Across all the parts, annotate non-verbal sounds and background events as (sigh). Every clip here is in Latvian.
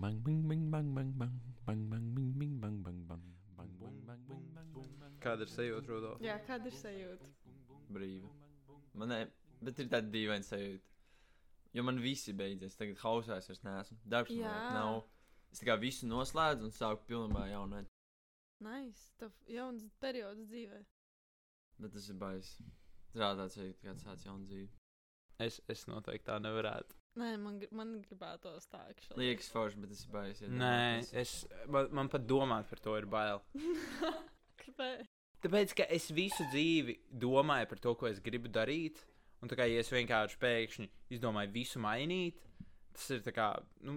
bang bang bing bing bang bang bang bang bang bing bing bang bang bang bang bang bang bang bang bang Kāda ir sajūta, Rudolf? Jā, kāda ir sajūta? brīva. Man ne, bet ir tāda dīvaina sajūta. Jo man viss ir beidzies. Tagad hausā es vairs neesmu. Darbs man Jā. vairs nav. Es tā kā visu noslēdzu un sāku pilnībā jaunu. Nice. Tev jauns periods dzīvē. Bet tas ir baisi. Strādāt, sajūta, kā sāc jaunu dzīvi. Es, es noteikti tā nevarētu. Nē, man, man gribētos tā, ka Liekas forši, bet tas ir baisi. Nē, es, man, man pat domāt par to ir bail. (laughs) Kāpēc? Tāpēc, ka es visu dzīvi domāju par to, ko es gribu darīt. Un tā kā ja es vienkārši pēkšņi izdomāju visu mainīt, tas ir tā kā, nu,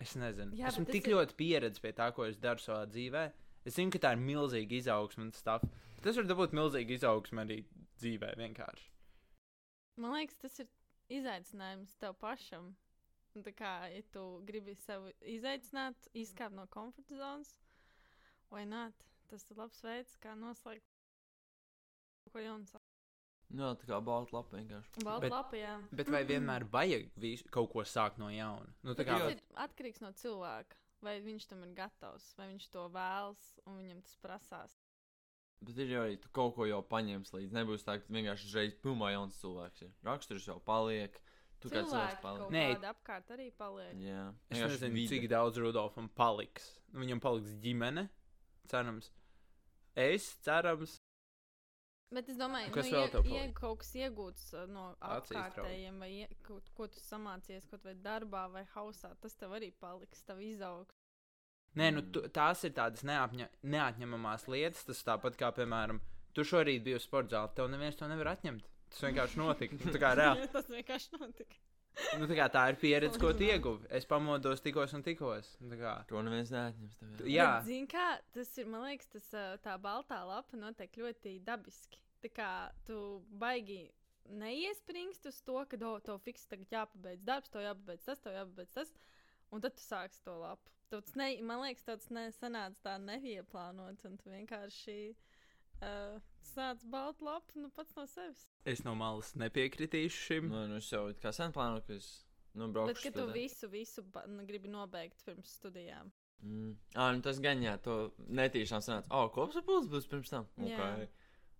es nezinu. Jā, Esmu tik ir... ļoti pieredzējis pie tā, ko es daru savā dzīvē. Es zinu, ka tā ir milzīga izaugsme un stuff. Tas var būt milzīga izaugsme arī dzīvē vienkārši. Man liekas, tas ir izaicinājums tev pašam. Un tā kā, ja tu gribi sev izaicināt, izkāpt no komforta zonas, vai nē, tas ir labs veids, kā noslēgt kaut ko jaunu. Nu, jā, tā kā balta lapa vienkārši. Balta Bet- lapa, jā. Bet vai vienmēr (clears throat) vajag visu, kaut ko sākt no jauna? Nu, kā, Tas ir atkarīgs no cilvēka. Vai viņš tam ir gatavs, vai viņš to vēlas, un viņam tas prasās. Bet ir jau arī tu kaut ko jau paņems līdzi. Nebūs tā, ka vienkārši uzreiz pilnībā jauns cilvēks. Ir. Raksturs jau paliek. Tu kā cilvēks paliek. kaut Nē. apkārt arī paliek. Jā, es vienkārši nezinu, vide. cik daudz Rudolfam paliks. Nu, Viņam paliks ģimene, cerams. Es cerams, Bet es domāju, Kas nu, vēl tev paliek? kaut kas iegūts uh, no apkārtējiem, vai ie, kaut, ko tu samācies kaut vai darbā vai hausā, tas tev arī paliks, tev izaugs. Nē, nu, tu, tās ir tādas neapņa, neatņemamās lietas. Tas tāpat kā, piemēram, tu šorīt biji uz sporta zāli. Tev neviens to nevar atņemt. Tas vienkārši notika. Nu, tā, kā, reāli, (laughs) tas vienkārši notika. nu, tā, kā, tā ir pieredze, ko tu ieguvi. Es pamodos tikos un tikos. Nu, tā kā, To neviens neatņems. Tev, jā. Jā. Bet, zini kā, tas ir, man liekas, tas, tā baltā lapa notiek ļoti dabiski. Tā kā tu baigi neiespringst uz to, ka, oh, tev fiks tagad jāpabeidz darbs, tev jāpabeidz tas, tev jāpabeidz tas, un tad tu sāksi to lapu. Tas ne, man liekas, tas nesanāca tā nevieplānots, un tu vienkārši uh, sāc baltu lapu, nu pats no sevis. es no malas nepiekritīšu šim. Nu, nu, es jau it kā sen plānoju, ka es nu, Bet, braukšu. ka tu visu, visu ba- nu, gribi nobeigt pirms studijām. Mm. Ah, nu tas gan jā, to netīšām sanāca. O, oh, kopsapulcs būs pirms tam. Okay.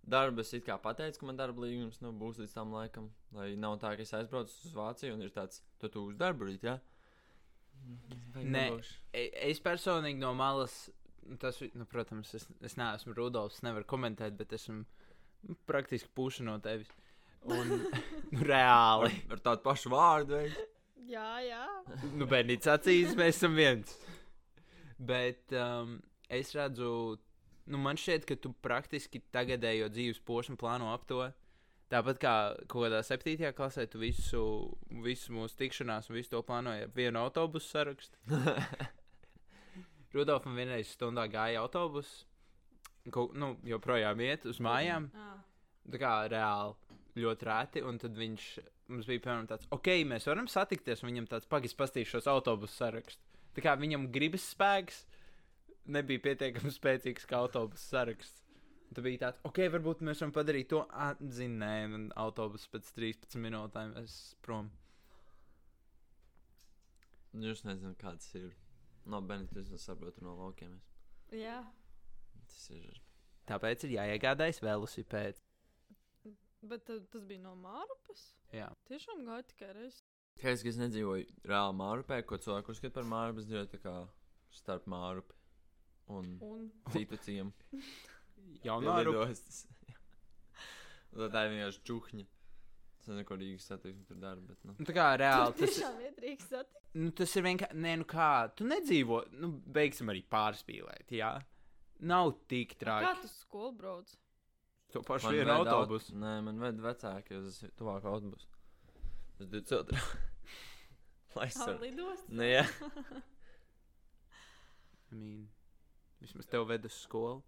Darba es it kā pateicu, ka man darba līgums nu, būs līdz tam laikam. Lai nav tā, ka es aizbraucu uz Vāciju un ir tāds, tu tu uz darbu rīt, jā? Nē. E- Es personīgi no malas, tas, nu, protams, es, es neesmu Rudolfs, nevaru komentēt, bet esmu nu, praktiski puša no tevis. Un (laughs) nu, reāli. Ar, ar tādu pašu vārdu. Vai? Jā, jā. nu, bērnīca acīs mēs esam viens. Bet um, es redzu, nu, man šķiet, ka tu praktiski tagadējo dzīves posmu plāno ap to. Tāpat kā kaut kādā septītajā klasē, tu visu, visu mūsu tikšanās un visu to plānoji ap vienu autobusu sarakstu. (laughs) Rudolfam vienreiz stundā gāja autobus, kaut, nu, joprojām iet uz mājām. Tā kā reāli ļoti rēti. Un tad viņš mums bija piemēram tāds, ok, mēs varam satikties. un Viņam tāds pagaids pastīšos autobusu sarakstu. Tā kā viņam gribas spēks nebija pietiekami spēcīgs kā autobusu saraksts. Un Tad bija tāds, ok, varbūt mēs varam padarīt to. Zinu, nē, man autobus pēc 13 minūtēm es prom. Nu, es nezinu, kāds ir. No Benita es saprotu no laukiem. Es. Jā, Tas ir. Tāpēc ir jāiegādājas velosipēds. bet tas bija no Mārupas. Jā. Tiešām gāja tikai reizi. Kā es, nedzīvoju reāli Mārupē, ko cilvēku uzskata par Mārupu, es dzīvoju tā kā starp Mārupi un Un citu ciemu. (laughs) Jaunā lidostas. Un Tā ir vienkārši čuhņa. Es nezinu, ko Rīgas satiksme tur dara, bet, nu. Nu, tā kā reāli tas, satikt. nu, tas ir vienkārši. Nē, nu kā, tu nedzīvo. Nu, beigsim arī pārspīlēt, jā. Nav tik Kā traki. tu uz skolu brauc? To pašu Man vienu ved aut- autobusu. Nē, man ved vecāki uz tuvāk autobusu. Biju ciltrā. Lai es Tā varu. lidost? Nē, jā. I mean, vismaz tev ved uz skolu.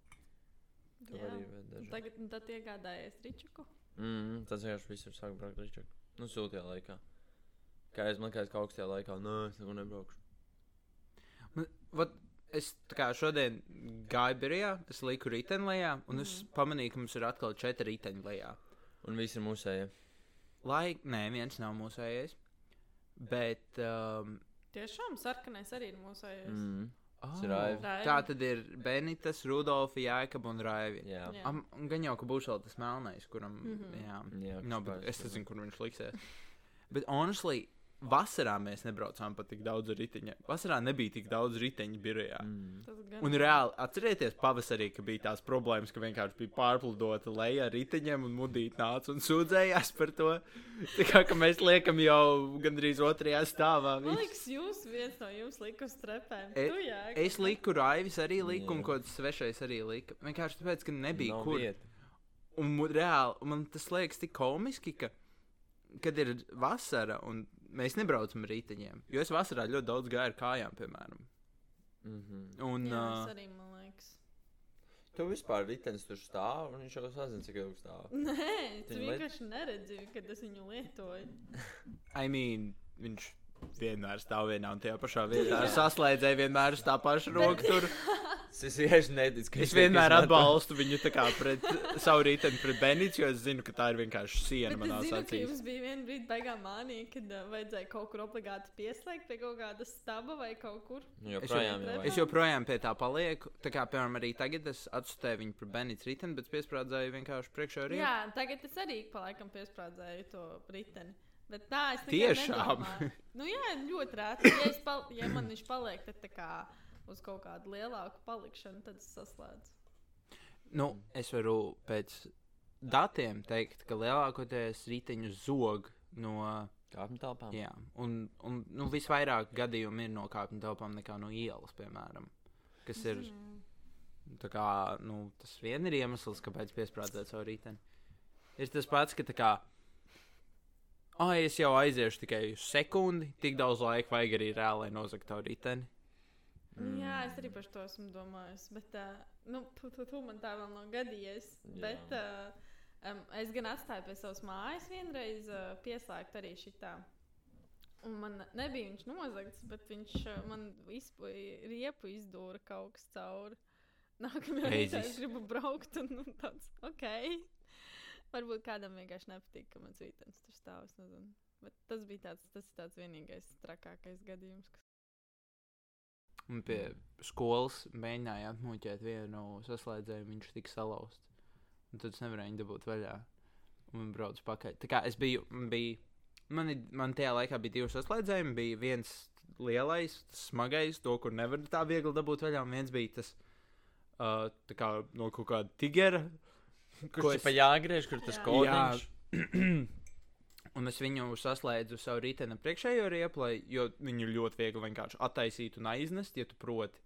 Tev Jā. arī ved daži. Tagad nu, tad iegādājies Ričuku. Mm, tas vienkārši visur sāk braukt līdz Nu, sūtajā laikā. Kā es man kā es kaut augstajā laikā, nē, es neko nebraukšu. Man, vat, es kā šodien gāju birojā, es liku riteņlējā, un es pamanīju, ka mums ir atkal četri riteņlējā. Un viss ir mūsēji. Lai, nē, viens nav mūsējais. Bet um, Tiešām sarkanais arī ir mūsu ejams. Mm. Oh. Tā tad ir Benitas, Rudolfa, Jēkab un Raivi. Jā, Jā. Am, un gan jau, ka būs vēl tas melnais, kuram. Mm. -hmm. Jā, Jā, no, kas bet es nezinu, kur viņš liksies. Bet, honestly, vasarā mēs nebraucām pat tik daudz riteņa. Vasarā nebija tik daudz riteņu birojā. Mm. Tas gan Un reāli atcerieties, pavasarī, ka bija tās problēmas, ka vienkārši bija pārpludota leja ar riteņiem un mudīt nāca un sūdzējās par to. Tā kā ka mēs liekam jau gandrīz otrajā stāvā. Man viss. liekas, jūs viens no jums lika uz trepēm. E- tu, jā, Es liku, Raivis arī lika, un kaut kas svešais arī lika. Vienkārši tāpēc, ka nebija Nav kur. vieta. Un reāli, man tas liekas tik komiski, ka, kad ir vasara un mēs nebraucam ar riteņiem. Jo es vasarā ļoti daudz gāju ar kājām, piemēram. Mhm. Un, jā, uh, es arī, man liekas. Tu vispār ritenis tur stāv, un viņš jau sazina, cik ilgi stāv. Nē, tu Viņu liet- vienkārši neredzi, kad es viņu lietoju. I mean, viņš vienmēr stāv vienā un tajā pašā vietā. Ar saslēdzēju vienmēr uz tā paša roka tur. (laughs) Es vienkārši neticu, ka Es viņš vienmēr atbalstu viņu pret savu rīteni pret Benītu, jo es zinu, ka tā ir vienkārši siena Bet es manā acīs. jums bija viena brīdi beigā mānija, kad uh, vajadzēja kaut kur obligāti pieslēgt pie kaut kāda staba vai kaut kur. Nu, Es joprojām jau- jau Es joprojām pie tā palieku. Tā kā, piemēram, arī tagad es atstāju viņu par Benītu rīteni, bet piesprādzēju vienkārši priekšā arī. Jā, tagad es arī ik pa laikam piesprādzēju to riteni. Bet tā es Tiešām? Nu jā, ļoti rēti. Ja, es pal ja man viņš paliek tad tā kā uz kaut kādu lielāku palikšanu, tad es saslēdzu. Nu, es varu pēc datiem teikt, ka lielākoties riteņu zog no. kāpņu telpām. Jā, un, un nu, visvairāk gadījumu ir no kāpņu telpām nekā no ielas, piemēram. Kas ir tā kā, nu, tas vien ir iemesls, kāpēc piesprādzēt savu riteni. Ir tas pats, ka tā kā. Ah, es jau aiziešu tikai sekundi, tik daudz laika vajag arī reāli, lai nozagtu tavu riteni. Mm. Jā, es arī par to esmu domājis. Bet, uh, nu, tu, tu, tu man tā vēl nav gadījies. Jā. Bet uh, um, es gan atstāju pie savas mājas vienreiz uh, pieslēgt arī šitā. Un man nebija viņš nozagts, bet viņš uh, man izpuja riepu izdūra kaut kas cauri. Nākamajā reizē es gribu braukt, un nu, tāds - ok. Varbūt kādam vienkārši nepatīk, ka mans vītens tur stāv. es nezinu. Bet tas bija tāds, tas tāds vienīgais trakākais gadījums. Kas... Un pie skolas mēģināja atmuļķēt vienu saslēdzēju, viņš tika salauzts. Un tad es nevarēju viņu dabūt vaļā. Un braucu pakaļ. Tā kā es biju, bija, man, man tajā laikā bija divi saslēdzējumi. Bija viens lielais, smagais, to, kur nevar tā viegli dabūt vaļā. Un viens bija tas uh, kā no kaut kāda tigera. Kurš es- pa jāgriež, kur tas kodiņš? (clears throat) un es viņu saslēdzu uz savu rītdienu priekšējo riepu, lai- jo viņu ļoti viegli vienkārši attaisīt un aiznest, ja tu proti.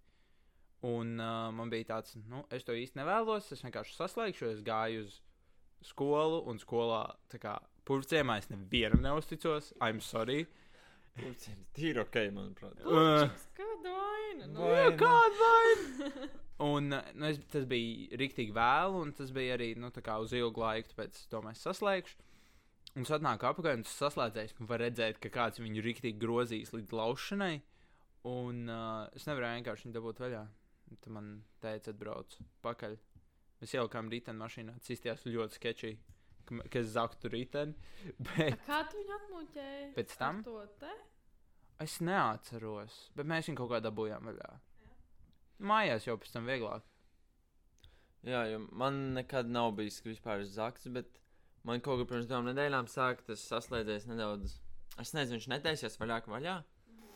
Un uh, man bija tāds, nu, es to īsti nevēlos. Es vienkārši saslēgšu, es gāju uz skolu, un skolā, tā kā purvciemā, es nevienam neusticos. I'm sorry. Pulcēns tīri ok, manuprāt. Uh, Kāda vaina? Nu, Vaina. kāda (laughs) vaina? Un nu, es, tas bija rīktīgi vēlu, un tas bija arī nu, uz ilgu laiku, tāpēc domāju, es saslēgšu. Un es atnāku apakaļ, un tas saslēdzējs, un var redzēt, ka kāds viņu rīktīgi grozīs līdz laušanai. Un uh, es nevarēju vienkārši viņu dabūt vaļā. Tad man teica, atbrauc pakaļ. Mēs jau kā rītdienā mašīnā cistījās ļoti sketčīgi, ka, es zaktu rītdienu. (laughs) Bet Kā tu viņu atmuļķēji? Pēc tam? To es neatceros, bet mēs viņu kaut kā dabūjām vaļā. Mājās jau pēc tam vieglāk. Jā, jo man nekad nav bijis vispār zakts, bet man kaut kā pirms divām nedēļām sāk tas saslēdzies nedaudz. Es nezinu, viņš netaisījās vaļā, ka vaļā.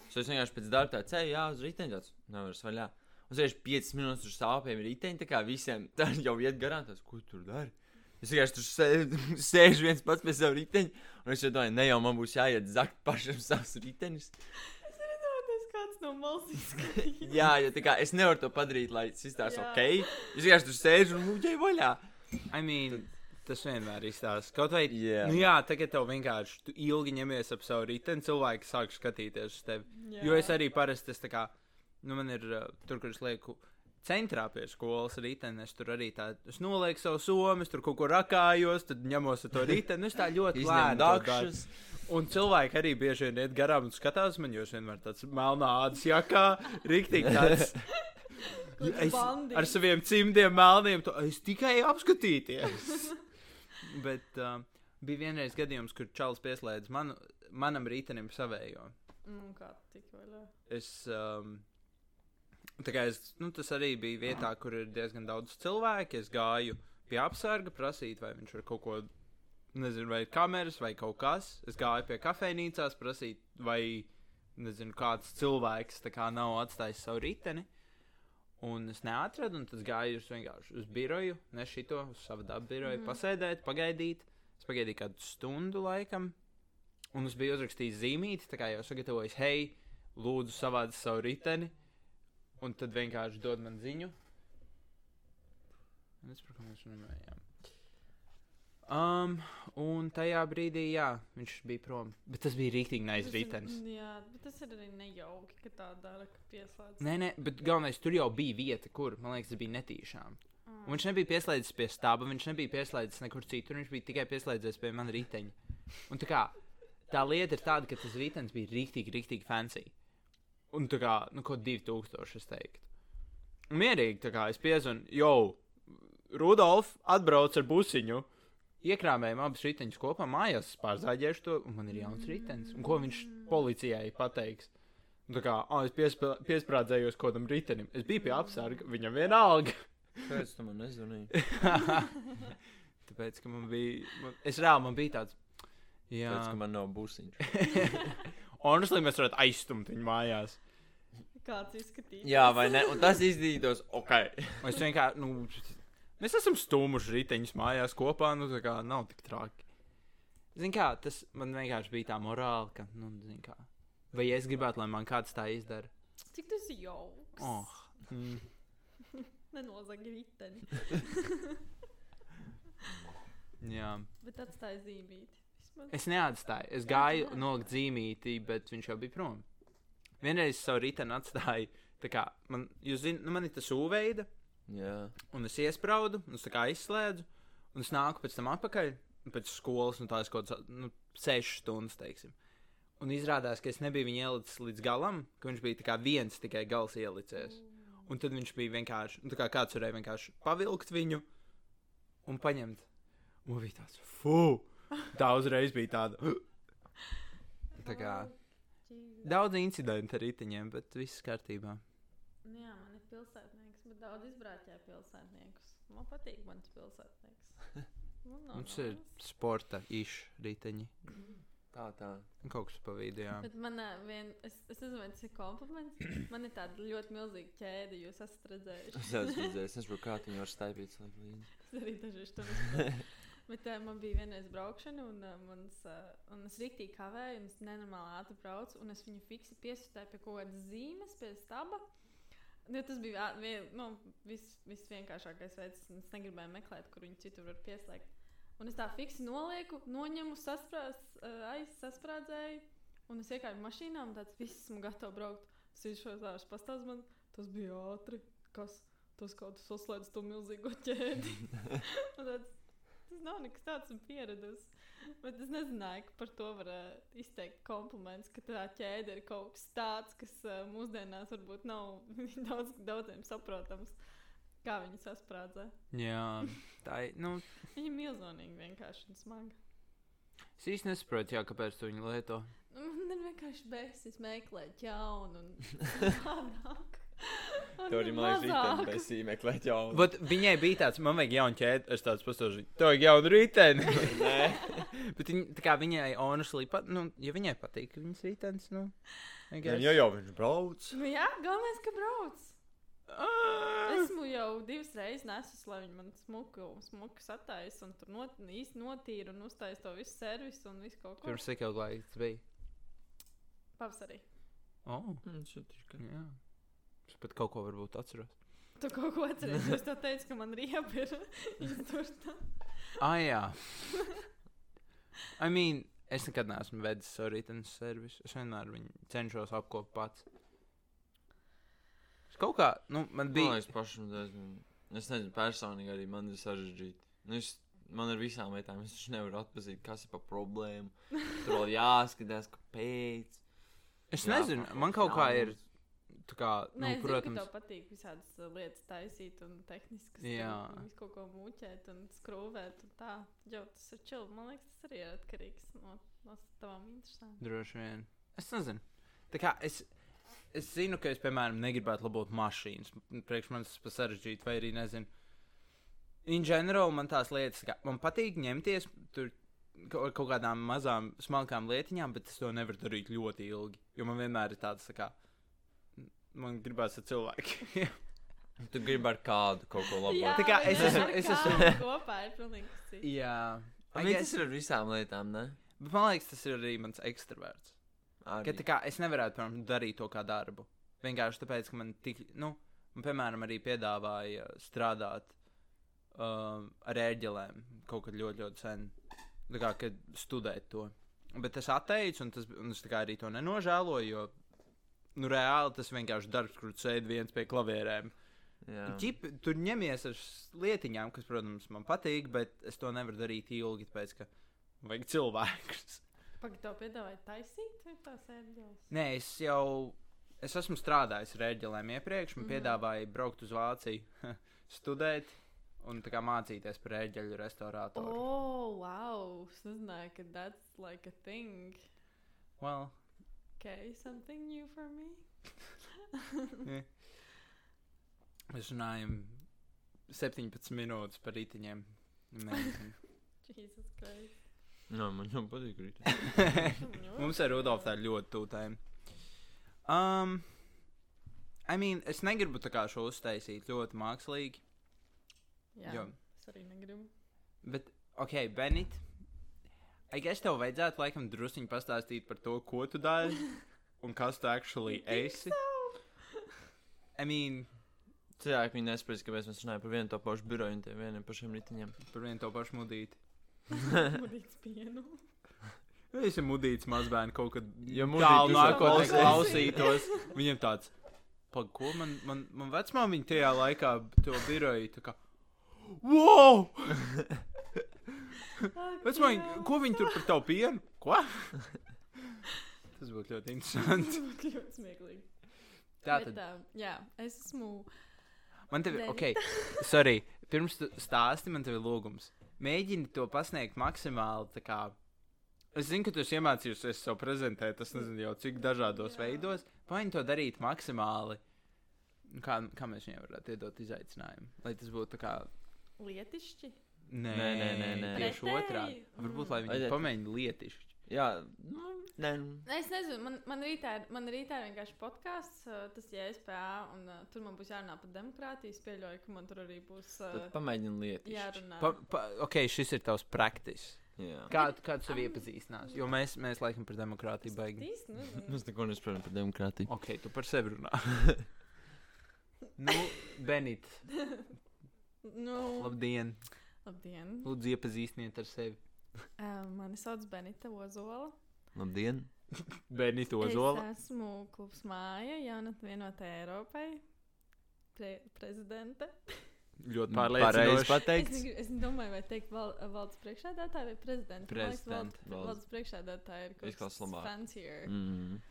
So es vienkārši pēc darba tādu ceļu, jā, uz riteņa tāds nevaru vaļā. Un es vienkārši 5 minūtes tur stāvu pie riteņa, tā kā visiem (laughs) tā jau iet garām, tas, ko tu tur dari. Es vienkārši tur sē- (laughs) sēžu viens pats pie sava riteņa, un es domāju, ne jau man būs jāiet zakt pašam savus riteņus. Es arī domāju, kāds no malas (laughs) izskatījās. Jā, jo tā kā es nevaru to padarīt, lai tas izstāsta ok. Es vienkārši tur sēžu un muģēju vaļā. I mean, tas vienmēr izstāsta. Kaut vai Jā. Nu, jā, tagad tev vienkārši tu ilgi ņemies ap savu riteni, cilvēki sāk skatīties uz tevi. Jā. Jo es arī parasti es tā kā, nu, man ir uh, tur, kur es lieku centrā pie skolas riteni, es tur arī tā, es nolieku savu somu, es tur kaut ko rakājos, tad ņemos to riteni, es tā (laughs) ļoti lēni dakšas. Un cilvēki arī bieži vien iet garām un skatās man, jo es vienmēr tāds melnā ādas jakā, riktīgi tāds. (laughs) Es ar saviem cimdiem melniem, to, es tikai apskatīties. (laughs) Bet uh, bija vienreiz gadījums, kur Čālijs pieslēdz manu, manam rītenim savējo. Nu, kā tik vaļā. Es, um, es, nu, tas arī bija vietā, kur ir diezgan daudz cilvēku. Es gāju pie apsarga prasīt, vai viņš var kaut ko, nezinu, vai kameras vai kaut kas. Es gāju pie kafejnīcās prasīt, vai, nezinu, kāds cilvēks kā nav atstājis savu riteni. Un es neatradu, un tas gāju vienkārši uz biroju, ne šito, uz savu dabu biroju, mm. Mhm. pasēdēt, pagaidīt. Es pagaidīju kādu stundu laikam, un es biju uzrakstījis zīmīti, tā kā jau sagatavojis, hei, lūdzu, savādi savu riteni, un tad vienkārši dod man ziņu. Es par ko mēs runājām. Um, un tajā brīdī, jā, viņš bija prom. Bet tas bija rīktīgi Tas nice ritenis. Jā, bet tas ir arī nejauki, ka tā dara, ka pieslēdz. Nē, nē, bet galvenais tur jau bija vieta, kur, man liekas, tas bija netīšām. Ah. Un viņš nebija pieslēdzies pie stūra, viņš nebija pieslēdzies nekur citur, viņš bija tikai pieslēdzies pie manas riteņa. Un tā kā tā lieta ir tāda, ka tas ritenis bija rīktīgi, rīktīgi fancy. Un tā kā, nu, kaut 2000, es teiktu. Mierīgi, tā kā es piezvanu, jo, Rudolf atbrauc ar busiņu. Iekrāmējām abus riteņus kopā mājās, pārzāģēšu to, un man ir jauns ritenis. Un ko viņš policijai pateiks? Un Tā kā oh, es piespē- piesprādzējos kaut kādam ritenim. Es biju pie apsarga, viņam vienalga. Kāpēc tu man nezvanīji? (laughs) Tāpēc, ka man bija. Man, es reāli man bija tāds. Jā, Tāpēc, ka man nav busiņš. (laughs) honestly, mēs varētu aizstumt viņu mājās. Kāds izskatījās? Jā, vai ne? Un tas izdītos, ok. (laughs) Es vienkārši, nu, mēs esam stūmuši riteņus mājās kopā, nu, tā kā nav tik traki. Zini, kā tas man vienkārši bija tā morāla, ka, nu, zini, kā. Vai es gribētu, lai man kāds tā izdara? Cik tas ir jauks? Oh. Mm. (laughs) Nenozag riteni. (laughs) Jā. Bet atstāja zīmīti. Vismaz. Es neatstāju. Es gāju nolikt zīmīti, bet viņš jau bija prom. Vienreiz savu riteni atstāju. Tā kā man, jūs zināt, nu, man ir tas ūveida, Jā. un es iesprādu, un es tā kā izslēdzu, un es nāku pēc tam atpakaļ, pēc skolas, un tās kaut kādas, nu, sešas stundas, teiksim. Un izrādās, ka es nebiju viņu ielicis līdz galam, ka viņš bija tā kā viens tikai gals ielicies. Un tad viņš bija vienkārši, nu, tā kā kāds varēja vienkārši pavilkt viņu un paņemt. Un man bija tāds, fu! Tā uzreiz bija tāda. (laughs) Tā kā daudz incidentu ar riteņiem, bet viss kārtībā. Nu Jā, man ir pilsētnieks, bet daudz izbrāķē pilsētniekus. Man patīk mans pilsētnieks. Man (laughs) nav Mums ir sporta iš riteņi. Tā, tā. Kaut kas pa vidu, jā. Bet man vien, es, es nezinu, vai tas ir kompliments. Man ir tāda ļoti milzīga ķēde, jūs esat redzējuši. Es esmu redzējis, es nezinu, kā viņi var staipīt līdzi. Es arī dažreiz to nesaprotu. (laughs) Bet uh, man bija vienreiz braukšana, un, uh, mans, uh, un es rīktīgi kavēju, un es nenormāli ātri braucu, un es viņu fiksi piesūtīju pie kaut kādas zīmes, pie staba. Jo tas bija vien, nu, vis, visvienkāršākais veids. un Es negribēju meklēt, kur viņu citur var pieslēgt. Un es tā fiksi nolieku, noņemu, sasprāz, uh, aiz, sasprādzēju, un es iekāpu mašīnā, un tāds viss esmu gatavs braukt. Es izšos ārā, pastāstīju man, tas bija ātri. Kas? Tas kā tu saslēdz to milzīgo ķēdi. (laughs) Tāds, tas nav nekas tāds, pieredzējis. Bet es nezināju, ka par to var uh, izteikt kompliments, ka tā ķēde ir kaut kas tāds, kas uh, mūsdienās varbūt nav (laughs) daudz, daudziem saprotams. Kā viņi sasprādzē. Jā, tā ir. Nu, (laughs) Viņa ir milzonīgi vienkārši un smaga. es īsti nesaprotu, jā, kāpēc tu viņu lieto. Nu, Man ir vienkārši bēsis meklēt jaunu un (laughs) tādāk. Tu arī man liekas, rītdien bez īmeklēt jau. Bet viņai bija tāds, man vajag jaunu ķēdi, es tāds pastāstīju, tev vajag jaunu rīteni. (laughs) Nē. Bet viņa, tā kā viņai, honestly, pat, nu, ja viņai patīk viņas rītens, nu. Jā, jau viņš brauc. Nu, jā, galvenais, ka brauc. Ah! Esmu jau divas reizes nesus, lai viņi man smuku, smuku sataisa un tur not, īsti notīra un uztaisa to visu servisu un visu kaut ko. Pirms cik laiku tas bija? Pavasarī. Oh, Mm, šit ir jā. Es pat kaut ko varbūt atceros. Tu kaut ko atceries, es tev teicu, ka man riepa ir (laughs) izturta. Ah, jā. I mean, es nekad neesmu vedis savu rītdienas servisu. Es vienmēr viņu cenšos apkopot pats. Es kaut kā, nu, man Man bija. liekas, pašam diezgan. Es nezinu, personīgi arī man ir sarežģīti. Nu, es, man ar visām lietām es nevaru atpazīt, kas ir pa problēmu. Tur vēl (laughs) jāskatās, kāpēc. Es Jā, nezinu, man kaut kā ir. Kā, nu, Nē, zinu, ka protams, tev patīk visādas uh, lietas taisīt un tehniskas. Visu kaut ko mūķēt un skrūvēt un tā. Jau tas ir čili. Man liekas, tas arī ir atkarīgs no, no tavām interesēm. droši vien. Es nezinu. Tā kā es, es zinu, ka es, piemēram, negribētu labot mašīnas. Priekš manis tas ir sarežģīti, vai arī nezinu. In general, man tās lietas, kā, man patīk ņemties tur kaut, kaut kādām mazām, smalkām lietiņām, bet es to nevaru darīt ļoti ilgi. Jo man vienmēr ir tāds, tā kā, man gribās ar cilvēku. Tu gribi ar kādu kaut ko labu. Jā, Tā kā es esmu- ar es esmu- kopā ir pilnīgi. Jā, mean, guess- tas ir ar visām lietām, ne? bet man liekas, tas ir arī mans ekstraverts. Ka, Arī. tā kā es nevarētu, piemēram, darīt to kā darbu. Vienkārši tāpēc, ka man tik, nu, man, piemēram, arī piedāvāja strādāt um, ar ērģelēm kaut kad ļoti, ļoti sen. Tā kā, kad studēt to. Bet es atteicu, un, tas, un es arī to nenožēloju, jo, nu, reāli tas vienkārši darbs, kur sēdi viens pie klavierēm. Ģip, tur ņemies ar lietiņām, kas, protams, man patīk, bet es to nevaru darīt ilgi, tāpēc, ka vajag cilvēkus. Pagaid, tev piedāvāja taisīt vai tās ērģeles? Nē, es jau es esmu strādājis ar ērģelēm iepriekš. Man mm. piedāvāja braukt uz Vāciju, (laughs) studēt un tā kā mācīties par ērģeļu restaurātoru. Oh, wow! Es nezināju, ka that's like a thing. Well, Okay, something new for me. yeah. Mēs runājam 17 minūtes par. Amazing. (laughs) Jesus Christ. Nē, man jau patīk rīt. (laughs) Mums ar Rudolfu tā ļoti tūtēm. Um, I mean, es negribu tā kā šo uztaisīt ļoti mākslīgi. Jā, Jo. es arī negribu. Bet, ok, Benit, I guess tev vajadzētu laikam druskuļi pastāstīt par to, ko tu dari (laughs) un kas tu actually esi. I mean, Cilvēki viņi nespriež, kāpēc mēs runājam par vienu to pašu biroju un tiem vieniem pašiem riteņiem. par vienu to pašu mudīti. (laughs) Mudīts pienu. (laughs) Es esmu mudīts mazbērnu kaut kad Ja tālu nākotnē klausītos. Viņam tāds, pag, ko man, man, man vecmāmiņa tajā laikā to biroju, tā wow! Vecmāmiņa, ko viņi tur par tavu pienu? Ko? Tas būtu ļoti interesanti. Tas būtu ļoti smieklīgi. Tātad, Bet, uh, jā, es esmu. Man te ir, ok, sorry, pirms tu stāsti, man te ir lūgums. Mēģini to pasniegt maksimāli, tā kā. Es zinu, ka tu esi iemācījusies sev prezentēt, tas nezinu jau cik dažādos Jā. veidos. Pāņi to darīt maksimāli. Nu, Kā, kā mēs viņiem varētu iedot izaicinājumu? Lai tas būtu tā kā. Lietišķi. Nē, Nē, nē, nē, nē. Tieši otrādi. Varbūt, lai viņi Vajadzētu- pamēģina lietišķi. Jā, nu, nē, nu. Es nezinu, man, man rītā ir, man rītā ir vienkārši podkāsts, tas ir JSPA, un uh, tur man būs jārunā par demokrātiju. Es pieļauju, ka man tur arī būs uh, Tad pamēģini lietu. jārunā. Pa, pa, ok, šis ir tavs praktis. Jā. Kā, kā tu sev iepazīstinās? Jo mēs, mēs laikam par demokrātiju baigi. Īsti nezinu. (laughs) Mēs neko nesaprotam par demokrātiju. Ok, tu par sevi runā. (laughs) nu, Benit, (laughs) Nu, labdien! Labdien. Lūdzu, iepazīstiniet ar sevi. Uh, mani sauc Benita Ozola. Labdien! (laughs) Benita Ozola. Es esmu klubs māja, jaunatnē vienotā Eiropai. Pre prezidente. Ļoti Pareizi pārliecinoši. Es, pateikts. negribu, es domāju, vai teikt val, valdes priekšādātāja vai prezidenta. Prezidenta. Valdes, valdes priekšādātāja ir kaut kas labāk. fancier. Mm.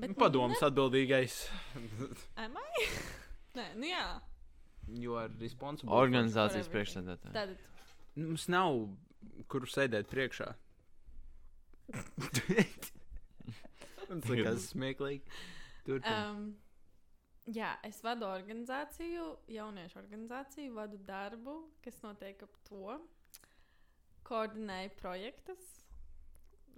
Bet, Padoms atbildīgais. Ne, am I? (laughs) Nē, nu jā. Jo ar responsible. Organizācijas priekšsēdētāji. Tātad, Mums nav, kur sēdēt priekšā. Tas liekas smieklīgi. Turpin. um, jā, es vadu organizāciju, jauniešu organizāciju, vadu darbu, kas notiek ap to. Koordinēju projektus.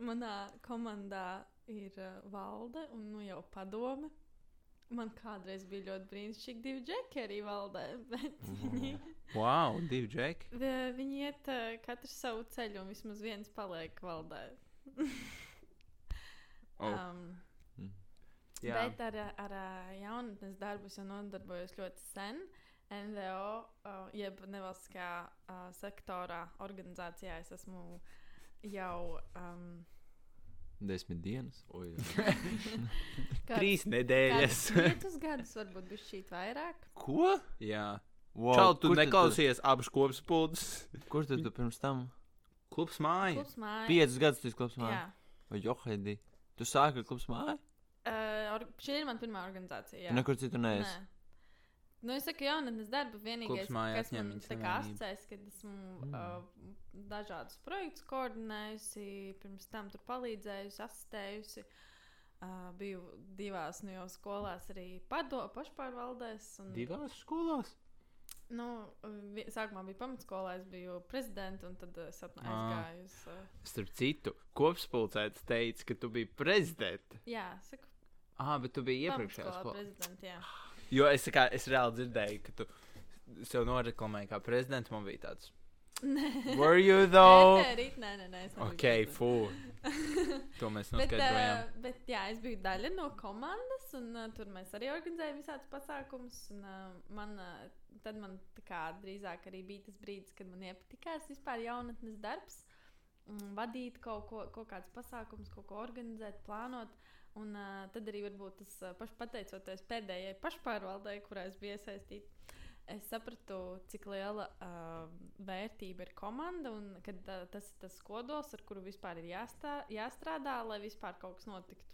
Manā komandā ir uh, valde un nu jau padome. Man kādreiz bija ļoti brīnišķīgi divi džeki arī valdē, bet viņi, Wow, divi džeki. vi- viņi iet uh, katrs savu ceļu un vismaz viens paliek valdē. Oh, um, jā. Bet ar, ar jaunatnes darbu jau nodarbojos ļoti sen. NVO, uh, jeb nevalstiskā uh, sektorā, organizācijā es esmu jau um, Desmit dienas. Oi, (laughs) Trīs nedēļas. Piecus gadus, varbūt bija šī vairāk. Ko? Jā. Wow, Čau, tu neklausies abas kopspūdas. Tu, (laughs) kur tu, tu pirms tam? Klubs māja. Klubs māja. Piecus gadus tu esi klubs Jā. māja. Vai Johaidī? Tu sāki ar klubs māju? Uh, or, šī ir mana pirmā organizācija. Tu Jā. nekur citur neesi. Nē. Nu, es saku, jaunatnes darba vienīgais, kas man tā kā asociēs, kad esmu Mm. uh, dažādus projektus koordinējusi, pirms tam tur palīdzējusi, asistējusi. Uh, biju divās no jau skolās, arī pado, pašpārvaldēs. Un, Divās skolās? Nu, sākumā bija pamatskolā, es biju prezidents, un tad es Ā. aizgāju uz. Uh, Starp citu, kopspulcēts teica, ka tu biji prezidents. jā, saku, Ah, bet tu biji iepriekšējā skolā. prezidents. Jā. Jo es, kā, es reāli dzirdēju, ka tu sev noreklamēji kā prezidents. Man bija tāds. Nē, Were you though? nē, rīt, nē, nē, nē, Ok, fu. (laughs) To mēs Bet, noskaidrojām. uh, bet jā, es biju daļa no komandas, un uh, tur mēs arī organizējām visādus pasākumus. Un, uh, man, uh, tad man kā, drīzāk arī bija tas brīdis, kad man iepatikās vispār jaunatnes darbs. mm, Vadīt kaut, ko, kaut kādus pasākumus, kaut ko organizēt, plānot. Un uh, tad arī varbūt tas uh, pateicoties pēdējai pašpārvaldei, kurā es biju iesaistīta, es sapratu, cik liela uh, vērtība ir komanda un ka uh, tas ir tas kodols, ar kuru vispār ir jāstā, jāstrādā, lai vispār kaut kas notiktu.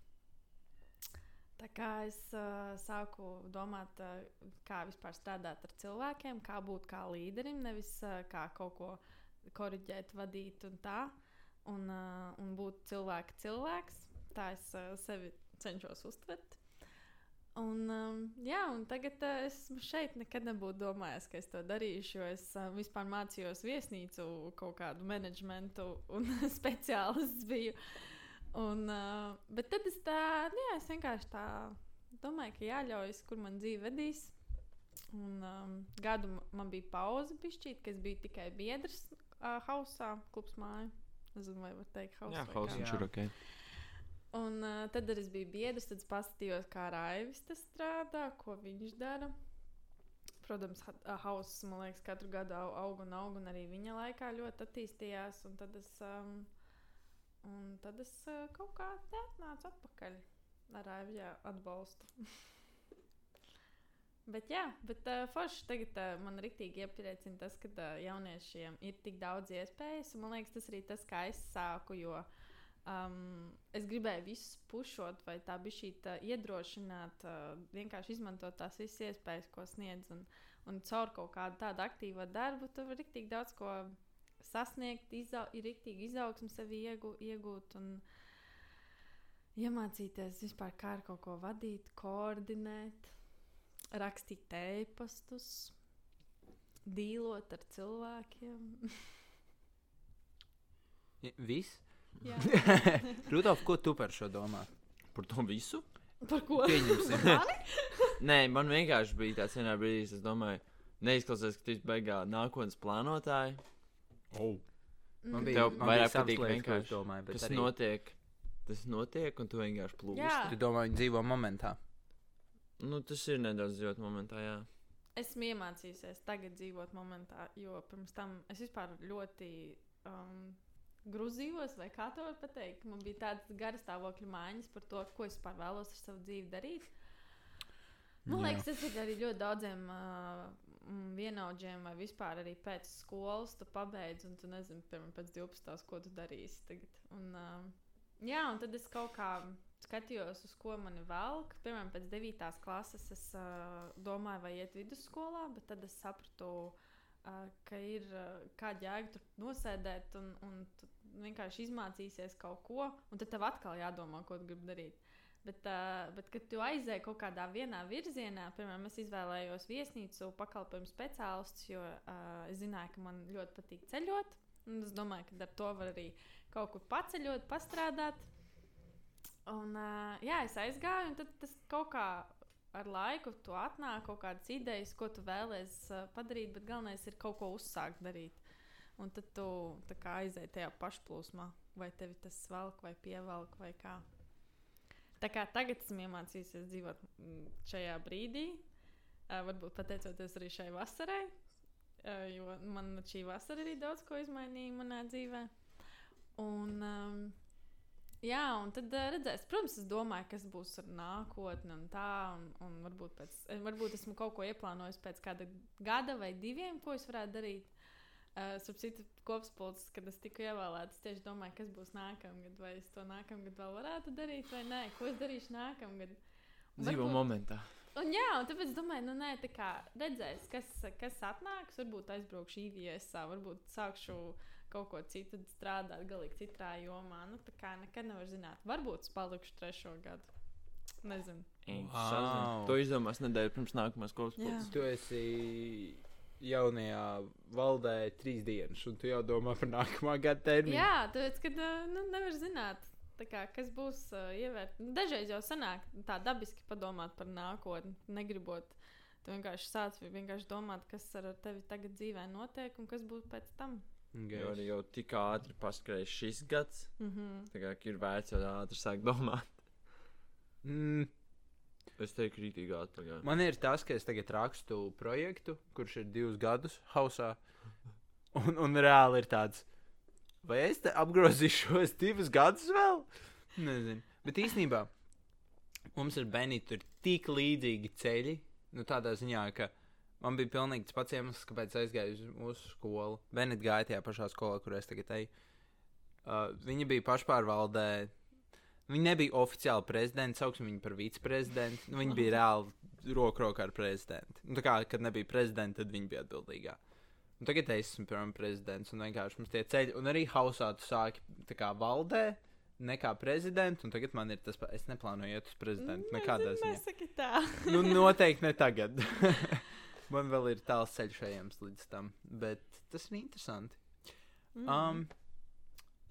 Tā kā es uh, sāku domāt, uh, kā vispār strādāt ar cilvēkiem, kā būt kā līderim, nevis uh, kā kaut ko korrigēt, vadīt un tā, un, uh, un būt cilvēka cilvēks. Tā es uh, sevi cenšos uztvert. Un, um, jā, un tagad uh, es šeit nekad nebūtu domājis, ka es to darīšu, jo es uh, vispār mācījos viesnīcu, kaut kādu menedžmentu un (laughs) speciālists biju. Un, uh, bet tad es tā, nu jā, es vienkārši tā domāju, ka jāļaujas, kur man dzīve vedīs. Un um, gadu man bija pauze, pišķīt, ka es biju tikai biedrs uh, hausā, klubs māja. Nezinu, vai var teikt, hausā. Jā, kā. viņš ir ok. Un uh, tad arī es biju biedrs, tad paskatījos, kā Raivis strādā, ko viņš dara. Protams, ha- hauss, man liekas, katru gadu au- aug un aug, un arī viņa laikā ļoti attīstījās. Un tad es, um, un tad es uh, kaut kā te atnācu atpakaļ ar Raivija atbalstu. (laughs) Bet, jā, bet uh, forši tagad uh, man rīktīgi iepriecina tas, ka uh, jauniešiem ir tik daudz iespējas. Man liekas, tas arī tas, kā es sāku. Jo um, es gribēju visus pušot, vai tā bija šī tā iedrošināt, uh, vienkārši izmantot tās visas iespējas, ko sniedz. Un, un caur kaut kādu tādu aktīvu darbu, tu vari tik daudz ko sasniegt, izau, ir rīktīgi izaugsmu sevi iegūt, iegūt un iemācīties vispār kā ar kaut ko vadīt, koordinēt, rakstīt ēpastus, dīlot ar cilvēkiem. I- Viss? Jā. (laughs) Rudolf, ko tu par šo domā? Par to visu? Par ko? Pieņemsim. (laughs) Mani? Nē, man vienkārši bija tāds vienā brīdī, es domāju, neizklausās, ka tu esi baigā nākotnes plānotāji. Oh. Man Tev bija, man bija vairāk patīk vienkārši, domāju, bet Kas arī... notiek? Tas notiek, un tu vienkārši plūsti. Jā. Tu domā, viņi dzīvo momentā. Nu, tas ir nedaudz dzīvot momentā, jā. Esmu iemācījusies tagad dzīvot momentā, jo pirms tam es vispār ļoti um, grūzījos, vai kā to var pateikt. Man bija tādas garas stāvokļa mājas par to, ko es vispār vēlos ar savu dzīvi darīt. Man Jā. liekas, tas ir arī ļoti daudziem uh, vienaudžiem, vai vispār arī pēc skolas tu pabeidz, un tu nezini, piemēram, pēc 12. ko tu darīsi tagad. Un, uh, jā, un tad es kaut kā skatījos, uz ko mani velk. Piemēram, pēc 9. klases es uh, domāju, vai iet vidusskolā, bet tad es sapratu, uh, ka ir uh, kāda jēga tur nosēdēt, un, un vienkārši izmācīsies kaut ko, un tad tev atkal jādomā, ko tu gribi darīt. Bet, uh, bet, kad tu aizēji kaut kādā vienā virzienā, piemēram, es izvēlējos viesnīcu pakalpojumu speciālistus, jo uh, es zināju, ka man ļoti patīk ceļot. un Es domāju, ka ar to var arī kaut kur paceļot, pastrādāt. Un, uh, jā, es aizgāju, un tas kaut kā ar laiku tu atnāk kaut kādas idejas, ko tu vēlēsies uh, padarīt, bet galvenais ir kaut ko uzsākt darīt. Un tad tu aizēji tajā pašplūsmā, vai tevi tas velk vai pievelk vai kā. Tā kā tagad esmu iemācījusies dzīvot mm, šajā brīdī, uh, varbūt pateicoties arī šai vasarai, uh, jo man šī vasara arī daudz ko izmainīja manā dzīvē. Un, um, jā, un tad uh, redzēs, protams, es domāju, kas būs ar nākotni un tā, un, un varbūt, pēc, varbūt esmu kaut ko ieplānojis pēc kāda gada vai diviem, ko es varētu darīt. Uh, Starp citu, kopspilsnes, kad es tiku ievēlēts, es tieši domāju, kas būs nākamgad, vai es to nākamgad vēl varētu darīt, vai nē, ko es darīšu nākamgad. Dzīvo varbūt- momentā. Un jā, un tāpēc domāju, nu, nē, tā kā redzēs, kas, kas atnāks. Varbūt aizbraukšu īvijā, varbūt sākšu kaut ko citu strādāt, galīgi citā jomā. Nu, tā kā nekad nevar zināt. Varbūt es palikšu trešo gadu. Nezinu. Wow. To izdomās nedēļu pirms nākamās puses. Tu esi jaunajā valdē trīs dienas, un tu jau domā par nākamā gada termiņu. Jā, tāpēc, kad uh, nu, nevar zināt, tā kā, kas būs uh, ievērt. Nu, Dažreiz jau sanāk tā dabiski padomāt par nākotni, negribot. Tu vienkārši sāc vienkārši domāt, kas ar tevi tagad dzīvē notiek un kas būs pēc tam. Jo arī jau tik ātri paskrēja šis gads, Mm -hmm. tā kā ir vērts jau ātri sākt domāt. Mm, Es teiktu, rītīgi jā. man ir tas, ka es tagad rakstu projektu, kurš ir divus gadus hausā. Un, un reāli ir tāds, vai es te apgrozīšu šos divus gadus vēl? Nezinu. Bet īstenībā mums ar Benītu ir tik līdzīgi ceļi. Nu, tādā ziņā, ka man bija pilnīgi tas pats iemesls, kāpēc aizgāju uz mūsu skolu. Benīta gāja tajā pašā skolā, kur es tagad eju. Uh, viņa bija pašpārvaldē. Viņa nebija oficiāli prezidents, sauksim viņu par viceprezidentu. Nu, viņa bija reāli roku rokā ar prezidentu. Nu, tā kā, kad nebija prezidenta, tad viņa bija atbildīgā. Un tagad es esmu piemēram prezidents, un vienkārši mums tie ceļi, un arī hausā tu sāki kā valdē, ne kā prezidents, un tagad man ir tas, pa- es neplānoju iet uz prezidentu nekādā ziņā. Nesaki tā. (laughs) Nu, noteikti ne tagad. (laughs) man vēl ir tāls ceļš ejams līdz tam, bet tas ir interesanti. Mm.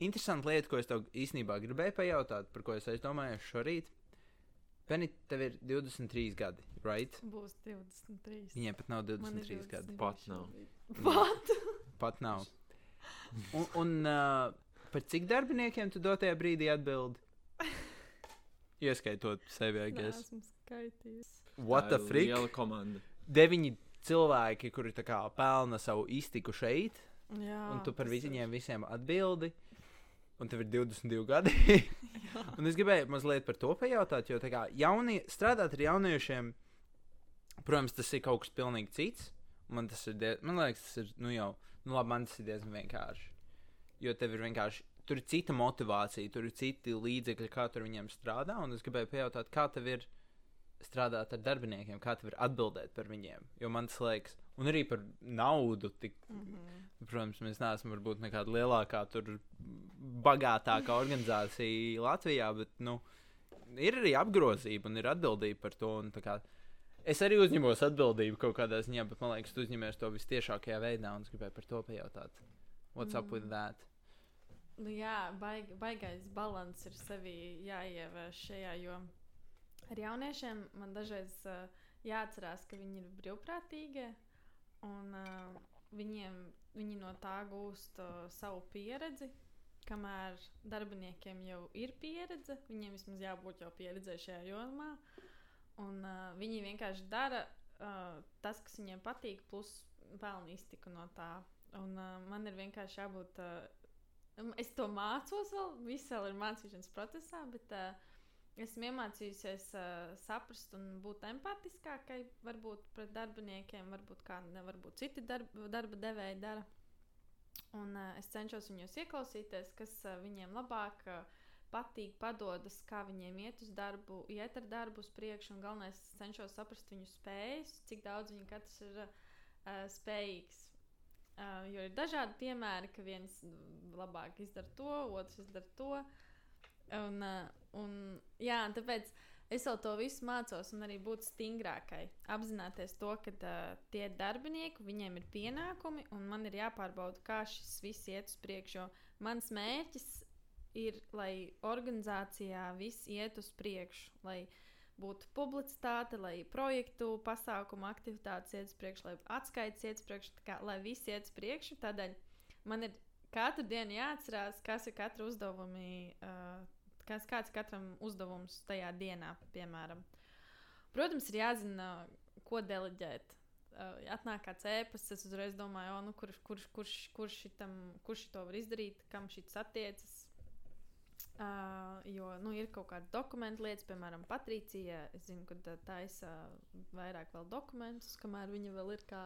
Interesanti lieta, ko es tev īstenībā gribēju pajautāt, par ko es aizdomājos šorīt. Penny, tev ir 23 gadi, right? Būs 23. Viņiem pat nav Man ir 23 gadi. 22 Pat nav. Pat? (laughs) Pat nav. Un, un uh, par cik darbiniekiem tu dotajā brīdī atbildi? Ieskaitot sevi, I guess. Esmu skaitījis. What the freak? Liela komanda. Deviņi cilvēki, kuri tā kā pelna savu iztiku šeit, Jā, un tu par viņiem visiem atbildi. Un tev ir 22 gadi. (laughs) Un es gribēju mazliet par to pajautāt, jo kā jaunie, strādāt ar jauniešiem, protams, tas ir kaut kas pilnīgi cits. Man tas ir, die, man liekas, tas ir, nu jau, nu labi, man tas ir diezgan vienkārši. Jo tev ir vienkārši, tur ir cita motivācija, tur ir citi līdzekļi, kā tur viņiem strādā. Un es gribēju pajautāt, kā tev ir strādāt ar darbiniekiem, kā tev ir atbildēt par viņiem. Jo man tas liekas, un arī par naudu, tik Mhm. Protams, mēs neesam varbūt nekāda lielākā, tur bagātākā organizācija Latvijā, bet nu, ir arī apgrozība un ir atbildība par to. un Kā, es arī uzņemos atbildību kaut kādā ziņā, bet man liekas, tu uzņemies to vistiešākajā veidā un es gribēju par to pajautāt. What's mm. up with that? Nu, jā, baig, baigais balans ir sevī jāievieš šajā, jo ar jauniešiem man dažreiz uh, jāatcerās, ka viņi ir brīvprātīgie un uh, viņiem, viņi no tā gūst uh, savu pieredzi. Kamēr darbiniekiem jau ir pieredze, viņiem vismaz jābūt jau pieredzējušajā jomā. Un, uh, viņi vienkārši dara uh, tas, kas viņiem patīk, plus pelna iztiku no tā. Un, uh, man ir vienkārši jābūt uh, Es to mācos vēl, viss vēl ir mācīšanas procesā, bet uh, esmu iemācījusies uh, saprast un būt empātiskākai varbūt pret darbiniekiem, varbūt kā ne, varbūt citi darba, darba devēji dara. Un uh, es cenšos viņus ieklausīties, kas uh, viņiem labāk uh, patīk, padodas, kā viņiem iet uz darbu, iet ar darbu uz priekšu. Un galvenais, es cenšos saprast viņu spējas, cik daudz viņi katrs ir uh, spējīgs. Uh, jo ir dažādi piemēri, ka viens labāk izdara to, otrs izdara to. Un, uh, un, jā, un tāpēc es vēl to visu mācos, un arī būt stingrākai. Apzināties to, ka uh, tie ir darbinieki, viņiem ir pienākumi, un man ir jāpārbauda, kā šis viss iet uz priekšu. Mans mērķis ir, lai organizācijā viss iet uz priekšu, lai būtu publicitāte, lai projektu, pasākumu, aktivitātes iet uz priekšu, lai atskaites iet uz priekšu, kā, lai viss iet uz priekšu. Tādēļ man ir katru dienu jāatcerās, kas ir katra uzdevuma, uh, kas kāds katram uzdevums tajā dienā, piemēram. Protams, ir jāzina, ko deleģēt. Uh, atnāk kāds ēpasts, es uzreiz domāju, o, nu, kurš, kurš, kurš, kurš, šitam, kurš to var izdarīt, kam šis attiecas. Uh, jo nu, ir kaut kāda dokumentu lietas, piemēram, Patricija. Es zinu, ka tā taisa vairāk vēl dokumentus, kamēr viņa vēl ir kā,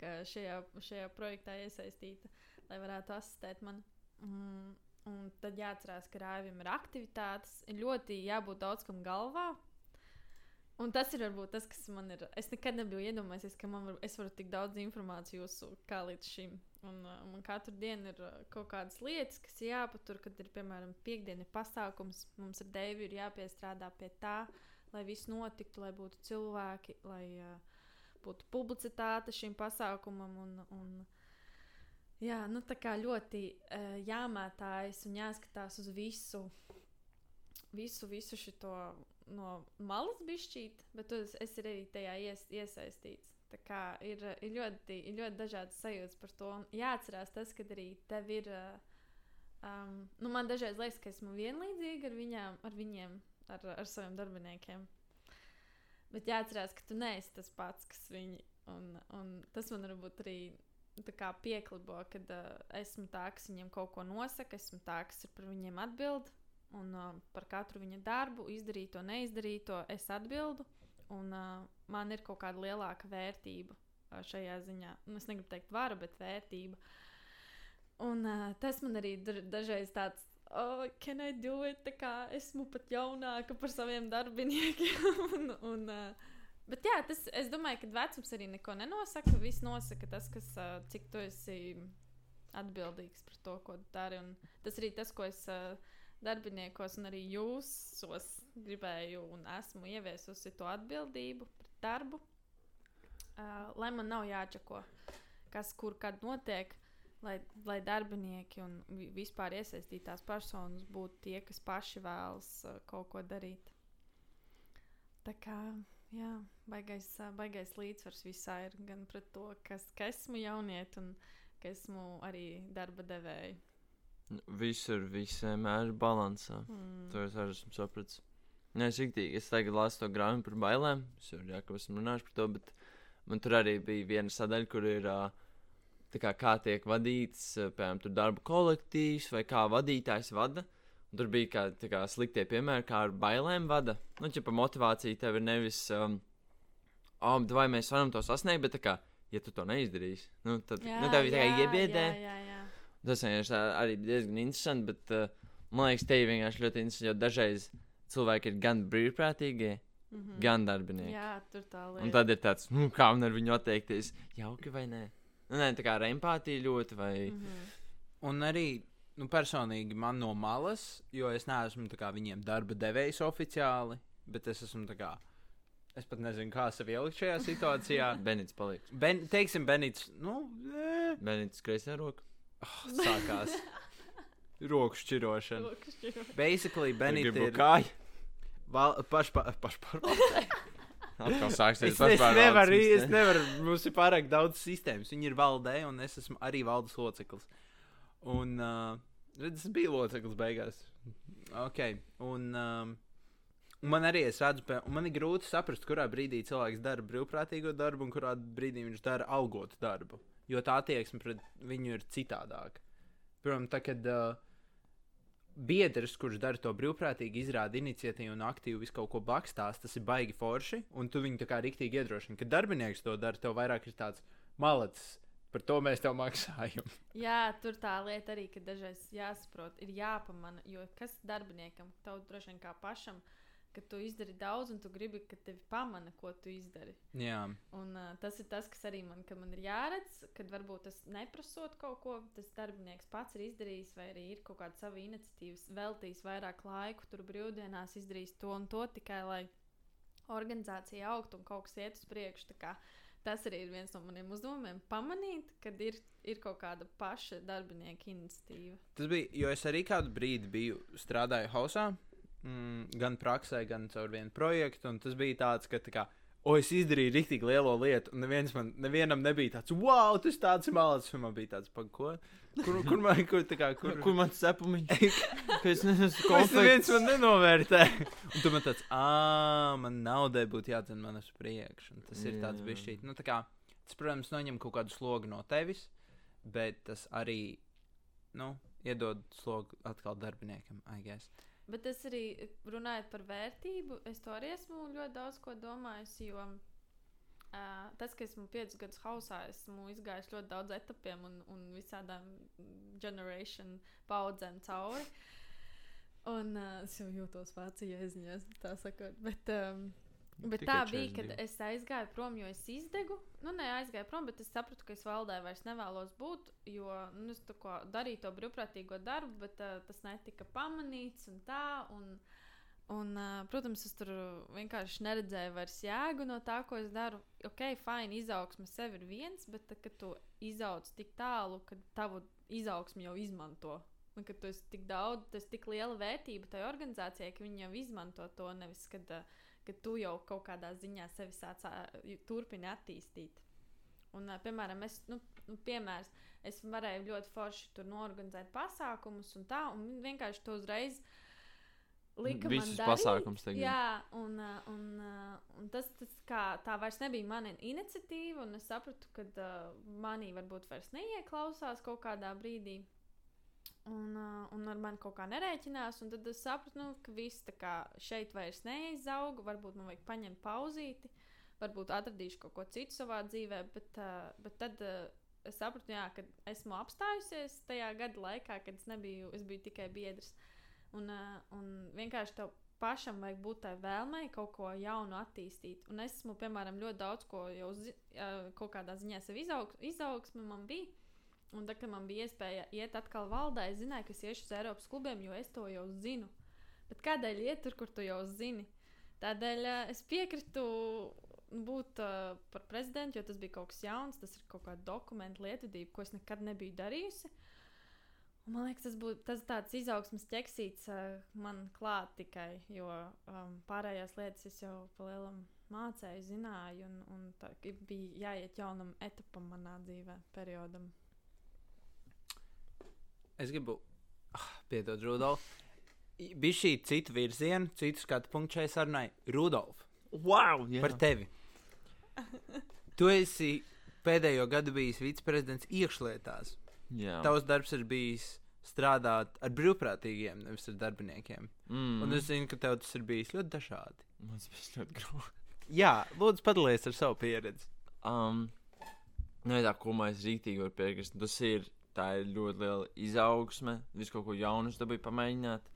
kā šajā, šajā projektā iesaistīta, lai varētu asistēt man. Mm, un tad jāatcerās, ka rāvim ir aktivitātes, ļoti jābūt daudz kam galvā. Un tas ir varbūt tas, kas man ir. Es nekad nebiju iedomājies, ka man var, es varu tik daudz informācijas kā līdz šim. Un uh, man katru dienu ir uh, kaut kādas lietas, kas jāpatur, kad ir piemēram piekdiena ir pasākums. Mums ar Deivu ir jāpiestrādā pie tā, lai viss notiktu, lai būtu cilvēki, lai uh, būtu publicitāte šim pasākumam. Un, un, jā, nu, tā kā ļoti uh, jāmētājas un jāskatās uz visu, visu, visu šo no malas bišķīt, bet tu esi arī tajā ies, iesaistīts. Tā kā ir, ir, ļoti, ir ļoti dažādas sajūtas par to. Un jāatcerās tas, ka arī tev ir. Um, nu man dažreiz liekas, ka esmu vienlīdzīga ar, viņām, ar viņiem, ar, ar saviem darbiniekiem. Bet jāatcerās, ka tu neesi tas pats, kas viņi. Un, un tas man varbūt arī pieklibo, kad uh, esmu tā, kas viņiem kaut ko nosaka, esmu tā, kas ir par viņiem atbild. Un uh, par katru viņa darbu, izdarīto, neizdarīto, es atbildu. Un uh, man ir kaut kāda lielāka vērtība uh, šajā ziņā. Nu, es negribu teikt vara, bet vērtība. Un uh, tas man arī dažreiz tāds. Oh, can I do it? Tā kā esmu pat jaunāka par saviem darbiniekiem. (laughs) un, un, uh, bet jā, tas, es domāju, ka vecums arī neko nenosaka. Viss nosaka tas, kas, cik tu esi atbildīgs par to, ko dari. Un tas arī tas, ko es darbiniekos un arī jūsos gribēju un esmu ieviesusi to atbildību pret darbu. Lai man nav jāčako, kas kur kad notiek lai, lai darbinieki un vi- vispār iesaistītās personas būtu tie, kas paši vēlas kaut ko darīt. Tā kā jā, baigais, baigais līdzsvars visā ir gan pret to, kas, ka esmu jaunieti un ka esmu arī darba devēja. Nu, Visur, vienmēr ir balansā. Mm. To es arī esmu sapratis. Nē, es riktīgi, es tagad lasu to grāmatu par bailēm. Es jau jau esmu runājis par to, bet man tur arī bija viena sadaļa, kur ir kā, kā tiek vadīts, piemēram, darba kolektīvs vai kā vadītājs vada. Un tur bija kā, tā kā sliktie piemēri, kā ar bailēm vada. Nu, ja par motivāciju tev ir nevis, um, oh, vai mēs varam to sasniegt, bet kā, ja tu to neizdarīsi, nu, tad nu, tev ir kā iebiedē. Jā, jā, jā. Tas vienkārši arī diezgan interesanti, bet uh, man liekas, te ir vienkārši ļoti interesanti, jo dažreiz cilvēki ir gan brīvprātīgie, Mhm. gan darbinieki. jā tur tā lieta. Un tad ir tāds, nu, kā man ar viņu atteikties, jauki vai nē. Nu, nē, tā kā ar empātiju ļoti, vai mm. Mhm. Un arī nu, personīgi man no malas, jo es neesmu kā, viņiem darba devējs oficiāli, bet es esmu kā. Es pat nezinu, kā sevi ielikt šajā situācijā. (laughs) Benits paliek. Ben, teiksim, Benits, nu, eh, Benits kreisā roka. oh, sākās roku šķirošana. Rokas šķiro. Basically, Gribu ir kāju. val- pašpa, pašpa, (laughs) Atkal sāksies Es, es nevaru, es nevaru, mums ir pārāk daudz sistēmas. Viņi ir valdē, un es esmu arī valdes loceklis. Un, uh, redz, es biju loceklis beigās. Ok, un, um, un man arī es redzu, un man ir grūti saprast, kurā brīdī cilvēks dara brīvprātīgo darbu, un kurā brīdī viņš dara algotu darbu. Jo tā attieksme pret viņu ir citādāka. Piemēram, tā, kad uh, biedrs, kurš dara to brīvprātīgi, izrāda iniciatīvu un aktīvi visu kaut ko bakstās, tas ir baigi forši, un tu viņu tā kā riktīgi iedrošini. Kad darbinieks to dara, tev vairāk ir tāds malacis. Par to mēs tev maksājam. Jā, tur tā lieta arī, ka dažreiz jāsaprot, ir jāpamana, jo kas darbiniekam, tev droši vien kā pašam, ka tu izdari daudz un tu gribi, ka tevi pamana, ko tu izdari. Jā, Un, uh, tas ir tas, kas arī man, ka man ir jāredz, kad varbūt tas neprasot kaut ko, tas darbinieks pats ir izdarījis, vai arī ir kaut kāda sava iniciatīva, veltījis vairāk laiku, tur brīvdienās izdarījis to un to tikai lai organizācija augtu un kaut kas iet uz priekšu. Tas arī ir viens no maniem uzdevumiem - pamanīt, kad ir, ir kaut kāda paša darbinieka iniciatīva. tas bija, jo es arī kādu brīdi biju strādāju hausā, mm, gan praksē, gan caur vienu projektu, tas bija tāds, ka tā kā. O, es izdarīju rīktīgi lielo lietu, un neviens man, nevienam nebija tāds, wow, tas tāds mākslinieks. Man bija tāds, ko? Kur, kur man, kur, tā kā, kur, Kur, man cepumiņš? (laughs) Ka es Ko (laughs) es neviens konflikts. man nenovērtē. Un tu man tāds, ah, man naudai būtu jādzen man uz priekšu. Un tas ir tāds šī. Nu, tā kā, tas, protams, noņem kaut kādu slogu no tevis, bet tas arī, nu, iedod slogu atkal darbiniekam, I guess. Bet es arī runājot par vērtību, es to arī esmu ļoti daudz ko domājusi. Jo uh, tas, ka esmu piecus gadus hausā, esmu izgājis ļoti daudz etapiem un, un visādām generation paudzēm cauri. Un uh, es jau jūtos vācijā, ziņās, tā sakot. Bet, um, bet Tikai tā bija, 42. kad es aizgāju prom, jo es izdegu. Nu, nē, aizgāju prom, bet es sapratu, ka es valdē vairs nevēlos būt. Jo nu, es kā darīju to brīvprātīgo darbu, bet uh, tas netika pamanīts un tā. Un, Un, uh, protams, es tur vienkārši neredzēju vairs jēgu no tā, ko es daru. Ok, fine, izaugsme sev ir viens, bet tad, kad tu izaugs tik tālu, ka tavu izaugsmi jau izmanto. Un kad tu esi tik daudz, tas ir tik liela vērtība tai organizācijai, ka viņi jau izmanto to nevis, kad, uh, kad tu jau kaut kādā ziņā sevi sāc turpini attīstīt. Un, piemēram, es, nu, nu, piemērs, es varēju ļoti forši tur norganizēt pasākumus un tā, un vienkārši to uzreiz lika man Visus darīt. pasākums tagad. Jā, un, un, un tas, tas kā, tā vairs nebija mana iniciatīva, un es sapratu, ka uh, manī varbūt vairs neieklausās kaut kādā brīdī. Un, uh, un ar mani kaut kā nerēķinās, un tad es sapratu, nu, ka viss šeit vairs neizauga. Varbūt man vajag paņemt pauzīti, varbūt atradīšu kaut ko citu savā dzīvē, bet, uh, bet tad uh, es sapratu, jā, ka esmu apstājusies tajā gada laikā, kad es nebiju, es biju tikai biedrs. Un, uh, un vienkārši tev pašam vajag būt tai vēlmei kaut ko jaunu attīstīt. Un es esmu, piemēram, ļoti daudz ko jau uh, kaut kādā ziņā sev izaugs, izaugsme man bija. Un tad, kad man bija iespēja iet atkal valdē, es zināju, ka es iešu uz Eiropas klubiem, jo es to jau zinu. Bet kādēļ iet tur, kur tu jau zini? Tādēļ es piekritu būt uh, par prezidentu, jo tas bija kaut kas jauns, tas ir kaut kāda dokumentu lietvedība, ko es nekad nebiju darījusi. Un Man liekas, tas būtu tas tāds izaugsmas ķeksīts uh, man klāt tikai, jo um, pārējās lietas es jau pa lielam mācēju, zināju, un, un tā bija jāiet jaunam etapam manā dzīvē, periodam. Es gribu, ah, piedod, Rudolf. Bija šī cita virziena, citu skatu punktu šai sarunai. Rudolf, Wow! Jā. par tevi. Tu esi pēdējo gadu bijis viceprezidents iekšlietās. Jā. Tavs darbs ir bijis strādāt ar brīvprātīgiem, nevis ar darbiniekiem. Mm. Un es zinu, ka tev tas ir bijis ļoti dažādi. Man tas bija ļoti grūti. Jā, lūdzu, padalies ar savu pieredzi. Um, nu, tā kā mēs rītīgi varam piekrist, tas ir, tā ir ļoti liela izaugsme, visu kaut ko jaunu dabūju pamēģināt.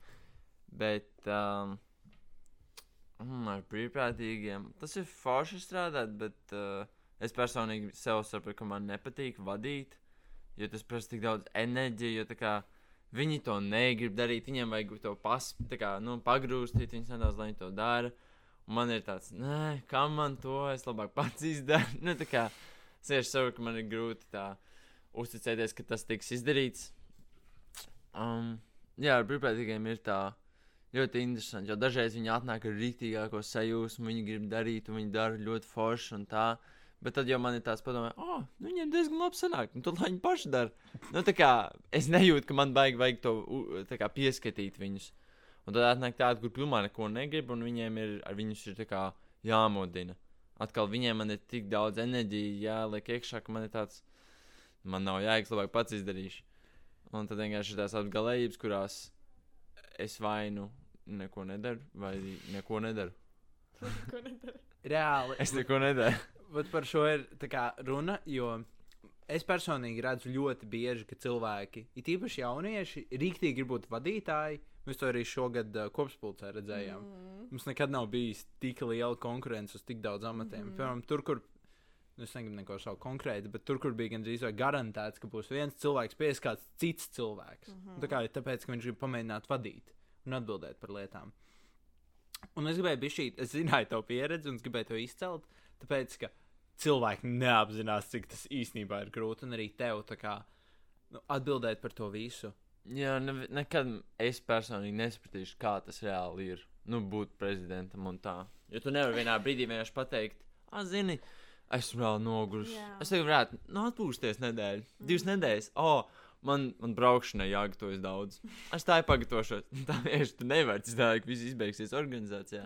Bet, um, mm, ar brīvprātīgiem, tas ir forši strādāt, bet uh, es personīgi sev saprotu, ka man nepatīk vadīt, jo tas prasa tik daudz enerģijas, viņi to negrib darīt, viņiem vajag to pas, kā, nu, pagrūstīt, viņus nedaudz, lai viņi to dara. Un man ir tāds, nē, kam man to, es labāk pats (laughs) izdaru. nu, tā kā es vienkārši saprotu, ka man ir grūti tā uzticēties, ka tas tiks izdarīts. Um, jā, ar brīvprātīgiem ir tā ļoti interesanti, jo dažreiz viņi atnāk ar rītīgāko sajūsmu, viņi grib darīt, un viņi dara ļoti forši un tā. Bet tad jau man ir tāds padomā, oh, nu viņiem diezgan labi sanāk, nu tad lai viņi paši dara. Nu, tā kā es nejūtu, ka man baigi vajag to kā pieskatīt viņus. Un tad atnāk tādi, kur pilnībā neko negrib, un viņiem ir, ar viņus ir kā jāmodina. Atkal viņiem ir tik daudz enerģijas, jāliek iekšā, ka man ir tāds, man nav jēgas, labāk pats izdarīšu. Un tad vienkārši ir tās apgalējības, kurās es vainu neko nedaru, vai neko nedaru. Ko nedara? Reāli. Es neko nedaru. Bet par šo ir kā runa, jo es personīgi redzu ļoti bieži, ka cilvēki, it īpaši jaunieši, rīktīgi grib būt vadītāji. Mēs to arī šogad uh, kopspulcē redzējām. Mm. Mums nekad nav bijis tik liela konkurence uz tik daudz amatiem. Mm. Piemēram, tur, kur. Nu, es negribu neko savu konkrēti, bet tur, kur bija gandrīz vai garantēts, ka būs viens cilvēks, pēc kāds cits cilvēks. Mm -hmm. Tā kā ir tāpēc, ka viņš grib pamēģināt vadīt un atbildēt par lietām. Un es gribēju būt šī, es zināju to pieredzi, un es gribēju to izcelt, tāpēc, ka cilvēki neapzinās, cik tas īstenībā ir grūti, un arī tev tā kā nu, atbildēt par to visu. Jā, ne, nekad es personīgi nesapratīšu, kā tas reāli ir. Nu, būt prezidentam un tā. Jo tu nevari vienā brīdī vienkārši pateikt, ah, zini, esmu vēl noguris. Es tev varētu, nu, atpūsties nedēļu, divas nedēļas. Oh, man, man braukšanai jāgatavojas daudz. Es tā ir pagatavošos. (laughs) Tā vienkārši tu nevari citādi, ka viss izbeigsies organizācijā.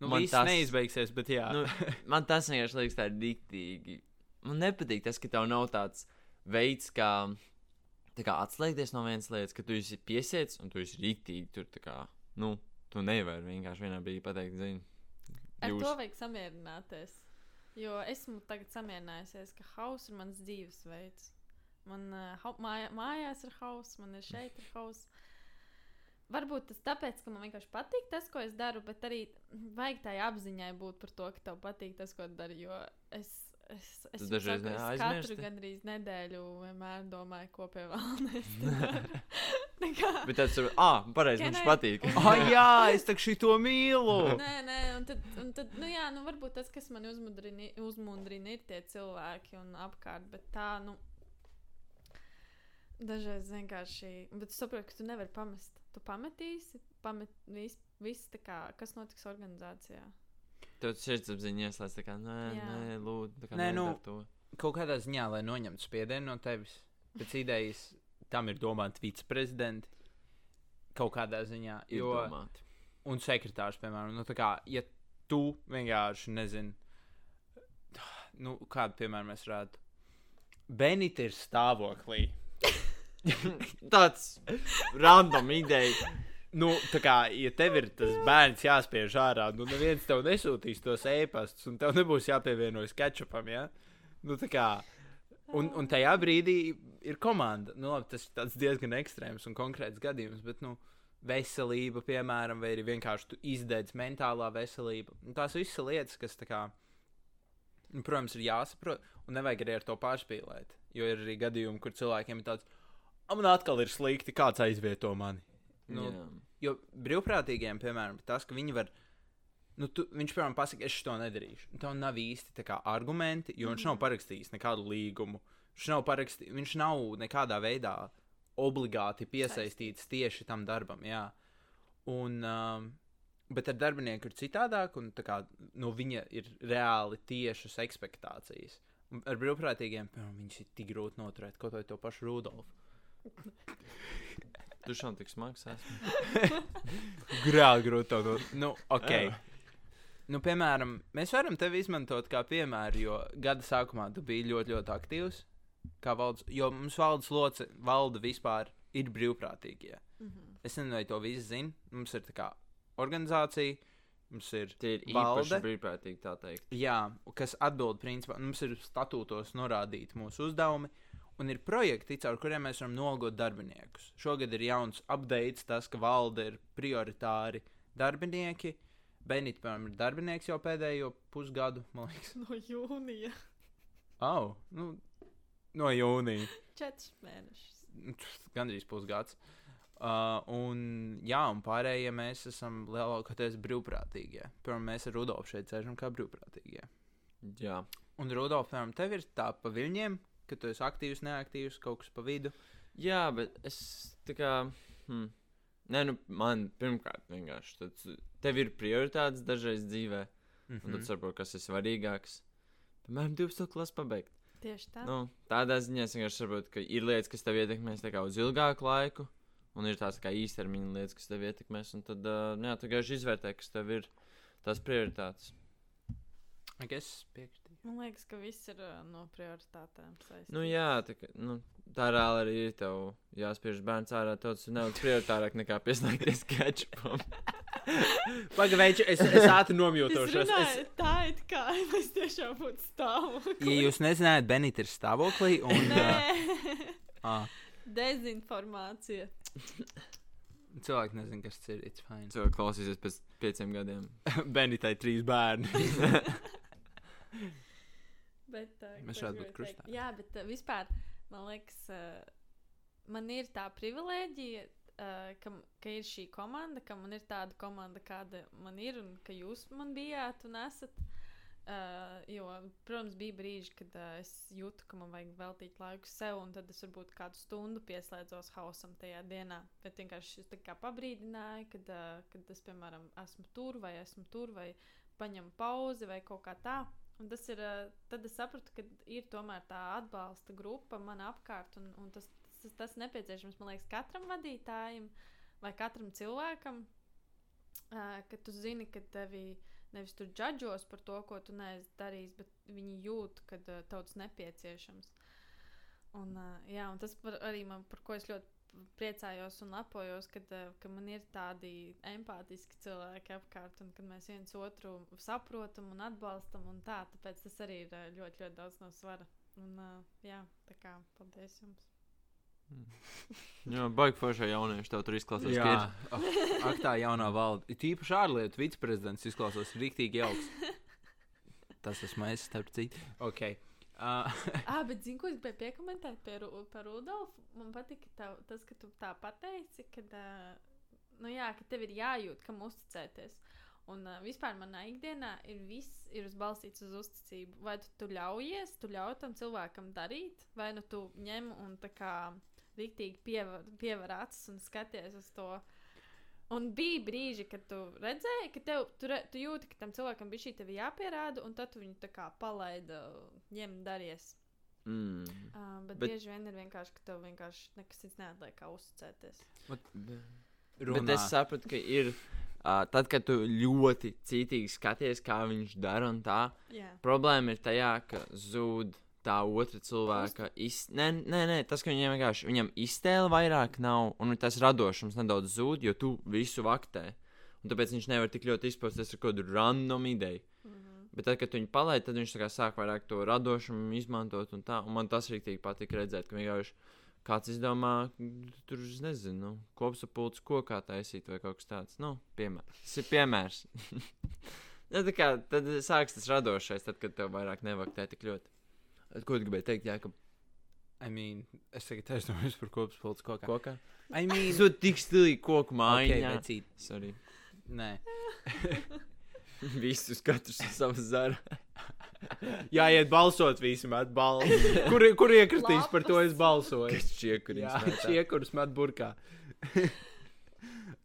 Nu, Man viss tas- neizbeigsies, bet jā. Nu, (laughs) man tas vienkārši liekas, tā ir diktīgi. Man nepatīk tas, ka tev nav tāds veids, kā, tā kā atslēgties no vienas lietas, ka tu esi piesiets un tu esi rīktīgi. Tur tā kā, nu, tu nevari vienkārši vienā brīdī pateikt, zini, Ar jūs. to vajag samierināties. Jo esmu tagad samierinājusies, ka hauss ir mans dzīvesveids. Man uh, māja, mājās ir hauss, man ir šeit ir hauss. Varbūt tas tāpēc, ka man vienkārši patīk tas, ko es daru, bet arī vajag tai apziņai būt par to, ka tev patīk tas, ko dari. Jo es, es, es, dažreiz saku, es katru gandrīz nedēļu vienmēr domāju, ko pie (laughs) vēlnes. (laughs) Tā kā, Bet tas ir. Ah, pareizi, viņš patīk. (laughs) Ah, jā, es tā šito mīlu. (laughs) Nē, nē, un tad, un tad nu, jā, nu, varbūt tas, kas man uzmundrina, uzmundrina, ir tie cilvēki un apkārt, bet tā, nu, dažreiz vienkārši, bet es saprotu, ka tu nevari pamest. Tu pametīsi, pamet viss, vis, tā kā, kas notiks organizācijā. Tev sirdsapziņa ieslēdz, tā kā, nē, Jā. nē, lūdzu, tā kā Nē, nē, nu, nu. To. Kaut kādā ziņā, lai noņemtu spiedienu no tevis, pēc idejas tam ir domāti viceprezidenti. Kaut kādā ziņā. Jo, un sekretārs, piemēram, nu, kā, ja tu vienkārši nezini, nu, kādu piemēru mēs varētu. Benita ir stāvoklī. (laughs) Tāds random ideja. Nu, tā kā, ja tev ir tas bērns jāspiež ārā, nu, neviens tev nesūtīs tos ēpastus, un tev nebūs jāpievienojas ketčupam, ja? Nu, tā kā, un, un tajā brīdī ir komanda. Nu, labi, tas ir tāds diezgan ekstrēms un konkrēts gadījums, bet, nu, veselība, piemēram, vai arī vienkārši izdedz mentālā veselība. Nu, tās visas lietas, kas, tā kā, nu, protams, ir jāsaprot, un nevajag arī ar to pārspīlēt. Jo ir arī gadījumi, kur cilvēkiem ir tāds, ah, man atkal ir slikti, kāds aizvieto mani. Nu, Jā. Jo brīvprātīgiem, piemēram, tas, ka viņi var. Nu, tu, viņš, piemēram, pasakā, es to nedarīšu. Tev nav īsti tā kā, argumenti, jo viņš nav parakstījis nekādu līgumu. Viņš nav, parakstī, viņš nav nekādā veidā obligāti piesaistīts tieši tam darbam. Jā. Un, um, bet ar darbinieku ir citādāk, un tā kā, no viņa ir reāli tiešas expectācijas. Un Ar brīvprātīgiem, viņš ir tik grūti noturēt, kaut vai to pašu Rudolfu. (laughs) Tu šodien tik smags esmu. (laughs) Grāli grūti to dot. Nu, ok. Jā. Nu, piemēram, mēs varam tevi izmantot kā piemēru, jo gada sākumā tu biji ļoti, ļoti aktīvs. Kā valdes, jo mums valdes loce, valda vispār ir brīvprātīgie. Mhm. Es nezinu, vai to visi zina. Mums ir tā kā organizācija, mums ir Tie ir Valde. īpaši brīvprātīgi, tā teikt. Jā, kas atbild principā, mums ir statūtos norādīti mūsu uzdevumi, un ir projekti, caur kuriem mēs varam nolgot darbiniekus. Šogad ir jauns updates, tas, ka valde ir prioritāri darbinieki. Benita, piemēram, ir darbinieks jau pēdējo pusgadu, man liekas. No jūnija. Oh, nu, no jūnija. (laughs) Četrus mēnešus. Gandrīz pusgads. Uh, un, jā, un pārējie mēs esam lielākoties brīvprātīgie. Piemēram, mēs ar Rudolfu šeit sēžam kā brīvprātīgie. Jā. Un, Rudolf, piemēram, tev ir tā pa viļņiem, ka tu esi aktīvs, neaktīvs, kaut kas pa vidu. Jā, bet es tā kā. Hmm. Nē, nu, man pirmkārt, vienkārši. Tad, tev ir prioritātes dažreiz dzīvē, Mm un tad saproti, kas ir svarīgāks. Piemēram, 12. klases pabeigt. Tieši tā. Nu, tādā ziņā es vienkārši saprotu, ka ir lietas, kas tev ietekmēs uz ilgāku laiku, un ir tās tā kā īstermiņa lietas, kas tev ietekmēs. Un tad, uh, jā, tu vienkārši izvērtē, kas tev ir tās prioritātes. Es piekritīju. Man liekas, ka viss ir uh, no prioritātēm saistīts. Nu, jā, tā, nu, tā reāli arī ir. Tev jāspiež bērns ārā, tas nedaudz prioritārāk nekā pieslēgties (laughs) ketčupam. (laughs) (laughs) Pagaidiet, es, es ātri Es nomjūtošos. Es, tā, it kā (laughs) mēs tiešām būtu stāvokli. ja jūs nezināt, Benita ir stāvoklī, un uh, Nē, ah, (laughs) dezinformācija. cilvēki nezina, kas tas ir. It's fine. Cilvēks klausīsies pēc pieciem gadiem. Benitai trīs bērni. Bet, uh, Mēs ko es varētu būt gribēju krustā. Jā, bet uh, vispār man liekas, uh, man ir tā privilēģija, uh, ka, ka ir šī komanda, ka man ir tāda komanda, kāda man ir, un ka jūs man bijāt un esat. Uh, jo, protams, bija brīži, kad uh, es jūtu, ka man vajag veltīt laiku sev, un tad es varbūt kādu stundu pieslēdzos hausam tajā dienā. Bet vienkārši es tā kā pabrīdināju, kad, uh, kad es, piemēram, esmu tur vai esmu tur, vai paņemu pauzi vai kaut kā tā. Un tas ir, uh, tad es sapratu, ka ir tomēr tā atbalsta grupa man apkārt, un, un tas, tas, tas nepieciešams, man liekas, katram vadītājam vai katram cilvēkam, uh, ka tu zini, ka tevi nevis tur džudžos par to, ko tu neesi darījis, bet viņi jūt, ka uh, tev tas nepieciešams. Un, uh, jā, un tas par, arī man, par ko es ļoti priecājos un lepojos, kad, uh, ka man ir tādi empātiski cilvēki apkārt, un kad mēs viens otru saprotam un atbalstam. Un tā, tāpēc tas arī ir ļoti, ļoti daudz no svara. Un, uh, jā, tā kā paldies jums. Jā, baigi foršā jaunieši tev tur izklausās. Jā, ka ir. ak, ak, tā jaunā valde. Tīpaši ārlietu viceprezidents izklausās rīktīgi jauks. Tas esmu es, starp citu. Okay. Uh, (laughs) Ah, bet zinu, ko es gribēju piekomentēt par, par Rudolfu. Man patika tav, tas, ka tu tā pateici, ka, nu jā, ka tev ir jājūt, kam uzticēties. Un uh, vispār manā ikdienā ir viss ir uz balstīts uz uzticību. Vai tu, tu ļaujies, tu ļauj tam cilvēkam darīt, vai nu tu ņem un tā kā rīktīgi pievar, pievar acis un skaties uz to. Un bija brīži, kad tu redzēji, ka tev, tu, re, tu jūti, ka tam cilvēkam bija šī tev jāpierāda, un tad tu viņu tā kā palaida, ņem, daries. Mm. Uh, bet, bet Bet- bieži vien ir vienkārši, ka tev vienkārši nekas cits neatliek, kā uzticēties. Bet runā. es sapratu, ka ir. Uh, tad, kad tu ļoti cītīgi skaties, kā viņš dara, un tā, Jā, problēma ir tajā, ka zūd tā otra cilvēka iztēle. Nē, nē, nē, tas, ka viņam vienkārši viņam iztēle vairāk nav, un tas radošums nedaudz zūd, jo tu visu vaktē. Un tāpēc viņš nevar tik ļoti izpausties ar kādu random ideju. mm -hmm. Bet tad, kad tu viņu palaidi, tad viņš sāk vairāk to radošumu izmantot. Un, tā, un man tas rīktīgi patīk redzēt, ka vienkārši kāds izdomā, tur, es nezinu, kopsapulces kokā taisīt vai kaut kas tāds. Nu, piemērs. Tas ir piemērs. ja, (laughs) tā kā tad sāks tas radošais, tad, kad tev vairāk nevaktē tik ļoti. Ko tu gribēji teikt, Jākab? I mean, es tagad aizdomājos par kopspilsētu kokā. Kokā? I mean, ir tik stilīgi koku okay, mājiņā. vecīt. Sorry. Nē. (laughs) Visus katrs ar savu zaru. (laughs) Jāiet balsot visam atbalstu. (laughs) Kur, kur iekritīs par to es balsoju? Kas šie, kur Jā, šie, kurus met burkā.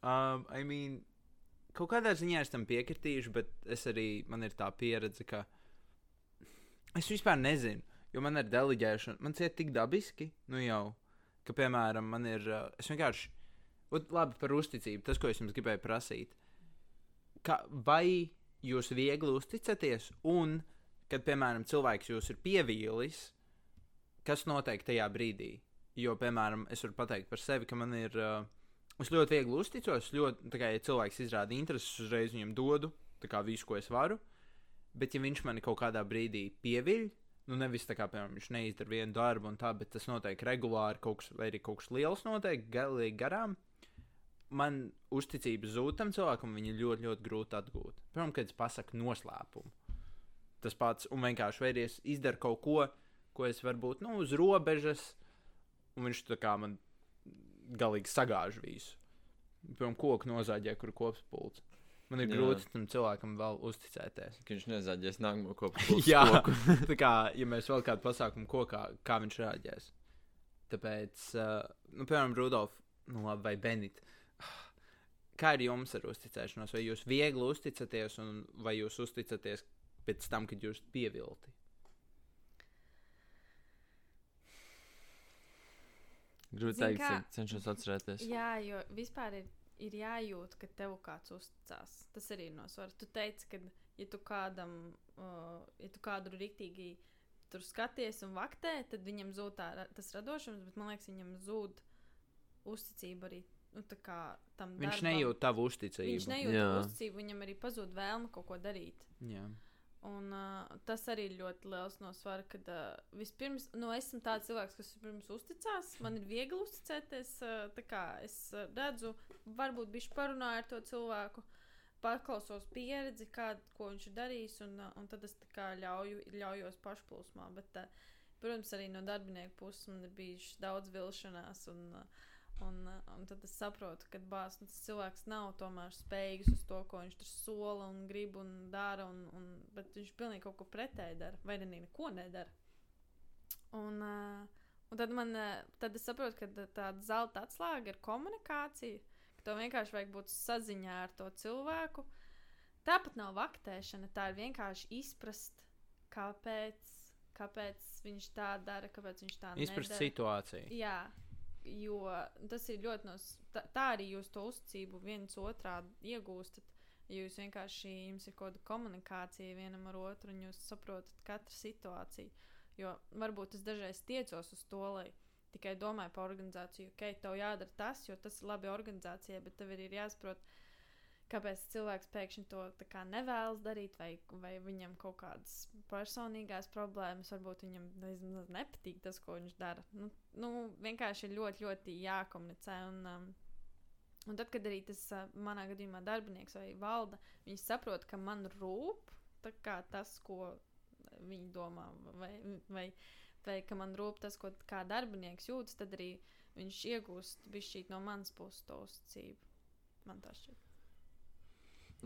um, I mean, kaut kādā ziņā es tam piekritīšu, bet es arī, man ir tā pieredze, ka es vispār nezinu, jo man ir deliģēšana, man ciet tik dabiski, nu jau, ka, piemēram, man ir, uh, es vienkārši, labi par uzticību, tas, ko es jums gribēju prasīt, ka vai jūs viegli uzticaties, un, kad, piemēram, cilvēks jūs ir pievīlis, kas notiek tajā brīdī? Jo, piemēram, es varu pateikt par sevi, ka man ir. Uh, es ļoti viegli uzticos. Ļoti, kā ja cilvēks izrāda interesi, es uzreiz viņam dodu kā visu, ko es varu. Bet, ja viņš mani kaut kādā brīdī pieviļ, nu nevis tā kā, piemēram, viņš neizdara vienu darbu un tā, bet tas notiek regulāri, kaut kas, vai arī kaut kas liels notiek, galīgi garām. Man uzticība zūd tam cilvēkam, viņa ļoti, ļoti grūti atgūt. Piemēram, kad es pasaku noslēpumu. Tas pats, un vienkārši vai arī es izdaru kaut ko, ko es varbūt nu, uz robežas, un viņš tā kā man galīgi sagāž visu. Piemēram, koku nozāģē, kur kopspults. Man ir Jā. grūti tam cilvēkam vēl uzticēties. Ka viņš nezaģēs nākamo kopu. (laughs) Jā, (laughs) tā kā, ja mēs vēl kādu pasākumu kokā, kā viņš rāģēs. Tāpēc, uh, nu, piemēram, Rudolf, nu, labi, vai Benita. (sighs) Kā ir jums ar uzticēšanos? Vai jūs viegli uzticaties, un vai jūs uzticaties pēc tam, kad jūs pievilti? Grūti Zini teikt, kā? cik cenšos atcerēties. Jā, jo vispār ir, ir jājūt, ka tev kāds uzticās. Tas arī ir no svara. Tu teici, ka, ja tu kādam, uh, ja tu kādu rīktīgi tur skaties un vaktē, tad viņam zūd tā, tas radošums, bet man liekas, viņam zūd uzticība arī. Nu, tā kā tam Viņš darbam. nejūt tavu uzticību. Viņš nejūt to uzticību, viņam arī pazūd vēlme kaut ko darīt. Jā. Un, uh, tas arī ir ļoti liels no svara, kad uh, vispirms, nu, esmu tāds cilvēks, kas vispirms uzticās. Man ir viegli uzticēties. Uh, kā es uh, redzu, varbūt viņš parunāja ar to cilvēku, paklausos pieredzi, kādu, ko viņš ir darījis, un, uh, un tad es kā ļauju, ļaujos pašplūsmā. Bet, uh, protams, arī no darbinieku puses man ir bijušas daudz vilšanās. Un, uh, Un, uh, un tad es saprotu, ka bāz, nu, cilvēks nav tomēr spējīgs uz to, ko viņš tur sola un grib un dara. Un, un, bet viņš pilnīgi kaut ko pretēji dara, vai arī neko nedara. Un, uh, un tad, man, uh, tad es saprotu, ka tā- tāda zelta atslēga ir komunikācija. Ka tev vienkārši vajag būt saziņā ar to cilvēku. Tāpat nav vaktēšana, tā ir vienkārši izprast, kāpēc, kāpēc viņš tā dara, kāpēc viņš tā Izprast nedara. situāciju. Jā, jo tas ir ļoti no. Tā, tā arī jūs to uzticību viens otrā iegūstat. Ja jūs vienkārši jums ir kaut kāda komunikācija vienam ar otru, un jūs saprotat katru situāciju. Jo varbūt es dažreiz tiecos uz to, lai tikai domāju par organizāciju, ok, tev jādara tas, jo tas ir labi organizācijai, bet tev ir jāsaprot, kāpēc cilvēks pēkšņi to nevēlas darīt, vai, vai viņam kaut kādas personīgās problēmas, varbūt viņam nezinu, nepatīk tas, ko viņš dara. Nu, nu, vienkārši ir ļoti, ļoti jākomunicē. Un, um, un tad, kad arī tas uh, manā gadījumā darbinieks vai valda, viņi saprot, ka man rūp tas, ko viņi domā, vai, vai, vai ka man rūp tas, ko darbinieks jūtas, tad arī viņš iegūst no manas puses to uzticību. Man tā šķiet.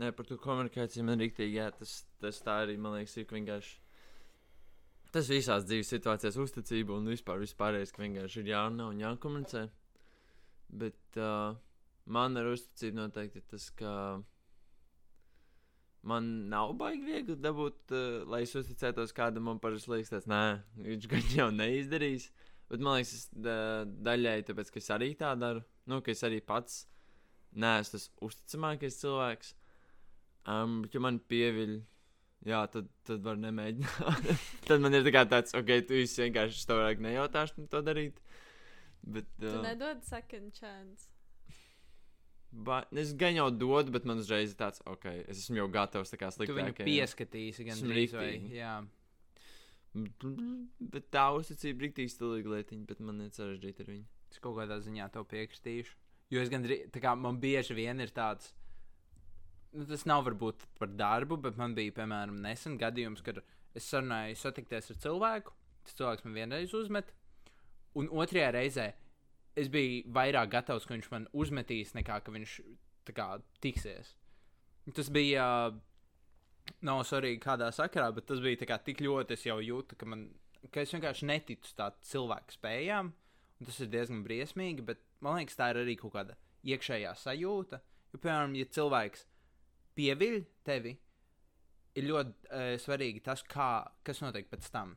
Nē, par to komunikāciju man rīktīgi, jā, tas, tas tā arī, man liekas, ir vienkārši. Tas visās dzīves situācijās uzticība un vispār vispārējais, ka vienkārši ir jārunā un jākomunicē. Bet uh, man ar uzticību noteikti ir tas, ka man nav baigi viegli dabūt, uh, lai es uzticētos kādam, man parasti liekas, tas, nē, viņš gan jau neizdarīs. Bet man liekas, tas da, daļai tāpēc, ka es arī tā daru. Nu, ka es arī pats neesmu tas uzticamākais cilvēks. Um, ja man pieviļ, jā, tad, tad var nemēģināt. (laughs) tad man ir tā tāds, ok, tu vienkārši to vairāk nejautāšu to darīt. Bet, Tu uh, nedod second chance. ba, es gan jau dodu, bet man uzreiz ir tāds, ok, es esmu jau gatavs tā kā Tu viņu pieskatīsi gan. Jā. Bet tā uzticība ir rīktīgi stilīga lietiņa, bet man ir sarežģīta ar viņu. Es kaut kādā ziņā to piekritīšu. Jo es gandrīz, tā kā man bieži vien ir tāds, nu, tas nav varbūt par darbu, bet man bija, piemēram, nesen gadījums, kad es sarunāju satikties ar cilvēku. Tas cilvēks man vienreiz uzmet, un otrajā reizē es biju vairāk gatavs, ka viņš man uzmetīs, nekā ka viņš kā tiksies. Tas bija. Nav svarīgi, kādā sakarā, bet tas bija kā tik ļoti, es jau jūtu, ka, man, ka es vienkārši neticu tādām cilvēku spējām. Tas ir diezgan briesmīgi, bet man liekas, tā ir arī kaut kāda iekšējā sajūta. Jo, piemēram, ja cilvēks pieviļ tevi, ir ļoti uh, svarīgi tas, kā, kas notiek pēc tam.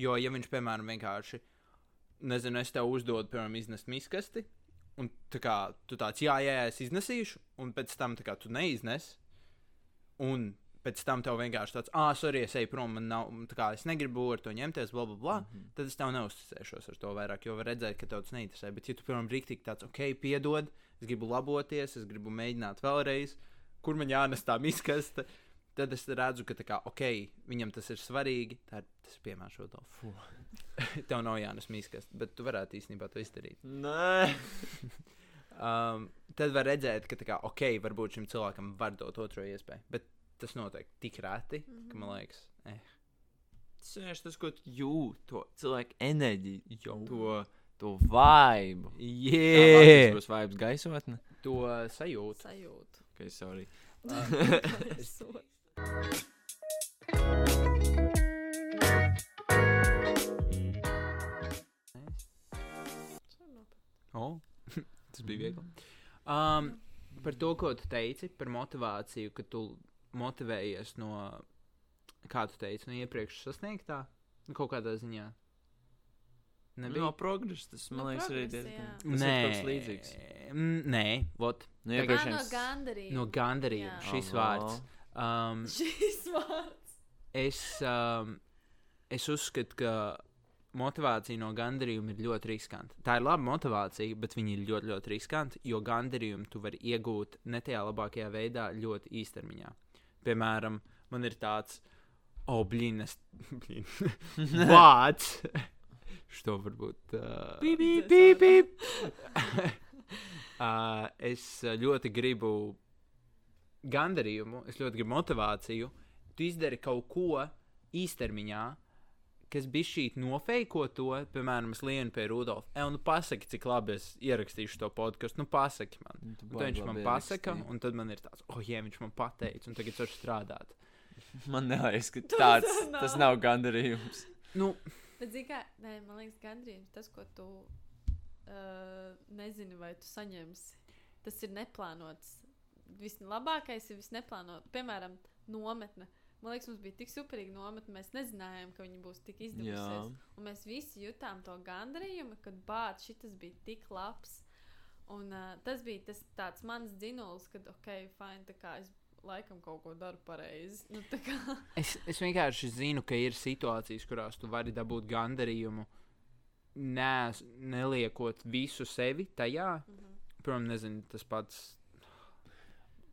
Jo, ja viņš, piemēram, vienkārši, nezinu, es tev uzdodu, piemēram, iznest miskasti, un tā kā tu tāds, jā, jā, es iznesīšu, un pēc tam kā tu neiznes, un pēc tam tev vienkārši tāds, ah, sorry, es eju prom, man nav, tā kā es negribu ar to ņemties, bla, bla, bla, mm -hmm. tad es tev neuzticēšos ar to vairāk, jo var redzēt, ka tev tas neinteresē. Bet, ja tu, piemēram, rīktīgi tāds, ok, piedod, es gribu laboties, es gribu mēģināt vēlreiz, kur man jānes tā miskaste, tad es redzu, ka, tā kā, ok, viņam tas ir svarīgi, tā ir tas ir piemērs šo to. (laughs) tev nav jānes miskaste, bet tu varētu īstenībā to izdarīt. Nē, (laughs) Um, tad var redzēt, ka, tā kā, ok, varbūt šim cilvēkam var dot otro iespēju, bet tas notiek tik reti, mm -hmm. ka man liekas, eh, tas ir vienkārši tas, ko tu jūti, to cilvēku enerģiju, jau to, to vibe. Yeah. Tas būs vibes gaisotne. to sajūtu. Sajūtu. Ok, sorry. So- Oh. Tas bija viegli. Um, par to, ko tu teici, par motivāciju, ka tu motivējies no, kā tu teici, no iepriekš sasniegtā, kaut kādā ziņā. Nebija no progresa. Tas man No liekas, arī diezgan. jā. Tas ir kaut kas līdzīgs. Mm, Nē, vot, Nu, Tagad- iepriekš Ā, no gandarījuma. no gandarījuma Jā. šis Aha. vārds. Um, (laughs) Šis vārds. es, um, es uzskatu, ka motivācija no gandarījuma ir ļoti riskanta. Tā ir laba motivācija, bet viņa ir ļoti, ļoti riskanta, jo gandarījumu tu vari iegūt ne tajā labākajā veidā, ļoti īstermiņā. Piemēram, man ir tāds, oh, blīn, es. (laughs) blīn, (laughs) Vārds! Što varbūt. Uh, Pīp, pīp, pīp, pīp. uh, es ļoti gribu gandarījumu, es ļoti gribu motivāciju. Tu izdari kaut ko īstermiņā, kas bija šī nofeiko to, piemēram, es lienu pie Rudolfa. E, nu pasaki, cik labi es ierakstīšu to podkāstu. Nu, pasaki man. Nu, Un tad viņš man pasaka, ierakstīji. un tad man ir tāds, oh, jā, viņš man pateica, un tagad es varu strādāt. Man (laughs) neliekas, ka Tas tāds nav. tas nav gandarījums. Nu, Bet, kā, nē, man liekas, gandrīz tas, ko tu uh, nezini, vai tu saņemsi, tas ir neplānots. Vislabākais ir visneplānot. Piemēram, nometne. Man liekas, mums bija tik superīga nometne, mēs nezinājām, ka viņi būs tik izdevusies. Jā. Un mēs visi jutām to gandarījumu, kad bācis šis bija tik labs. Un, uh, tas bija tas tāds mans dzinulis, kad, ok, fine, tā kā es laikam kaut ko daru pareizi. Nu, tā kā, (laughs) Es, es vienkārši zinu, ka ir situācijas, kurās tu vari dabūt gandarījumu, nes, neliekot visu sevi tajā. Protams, nezinu, tas pats.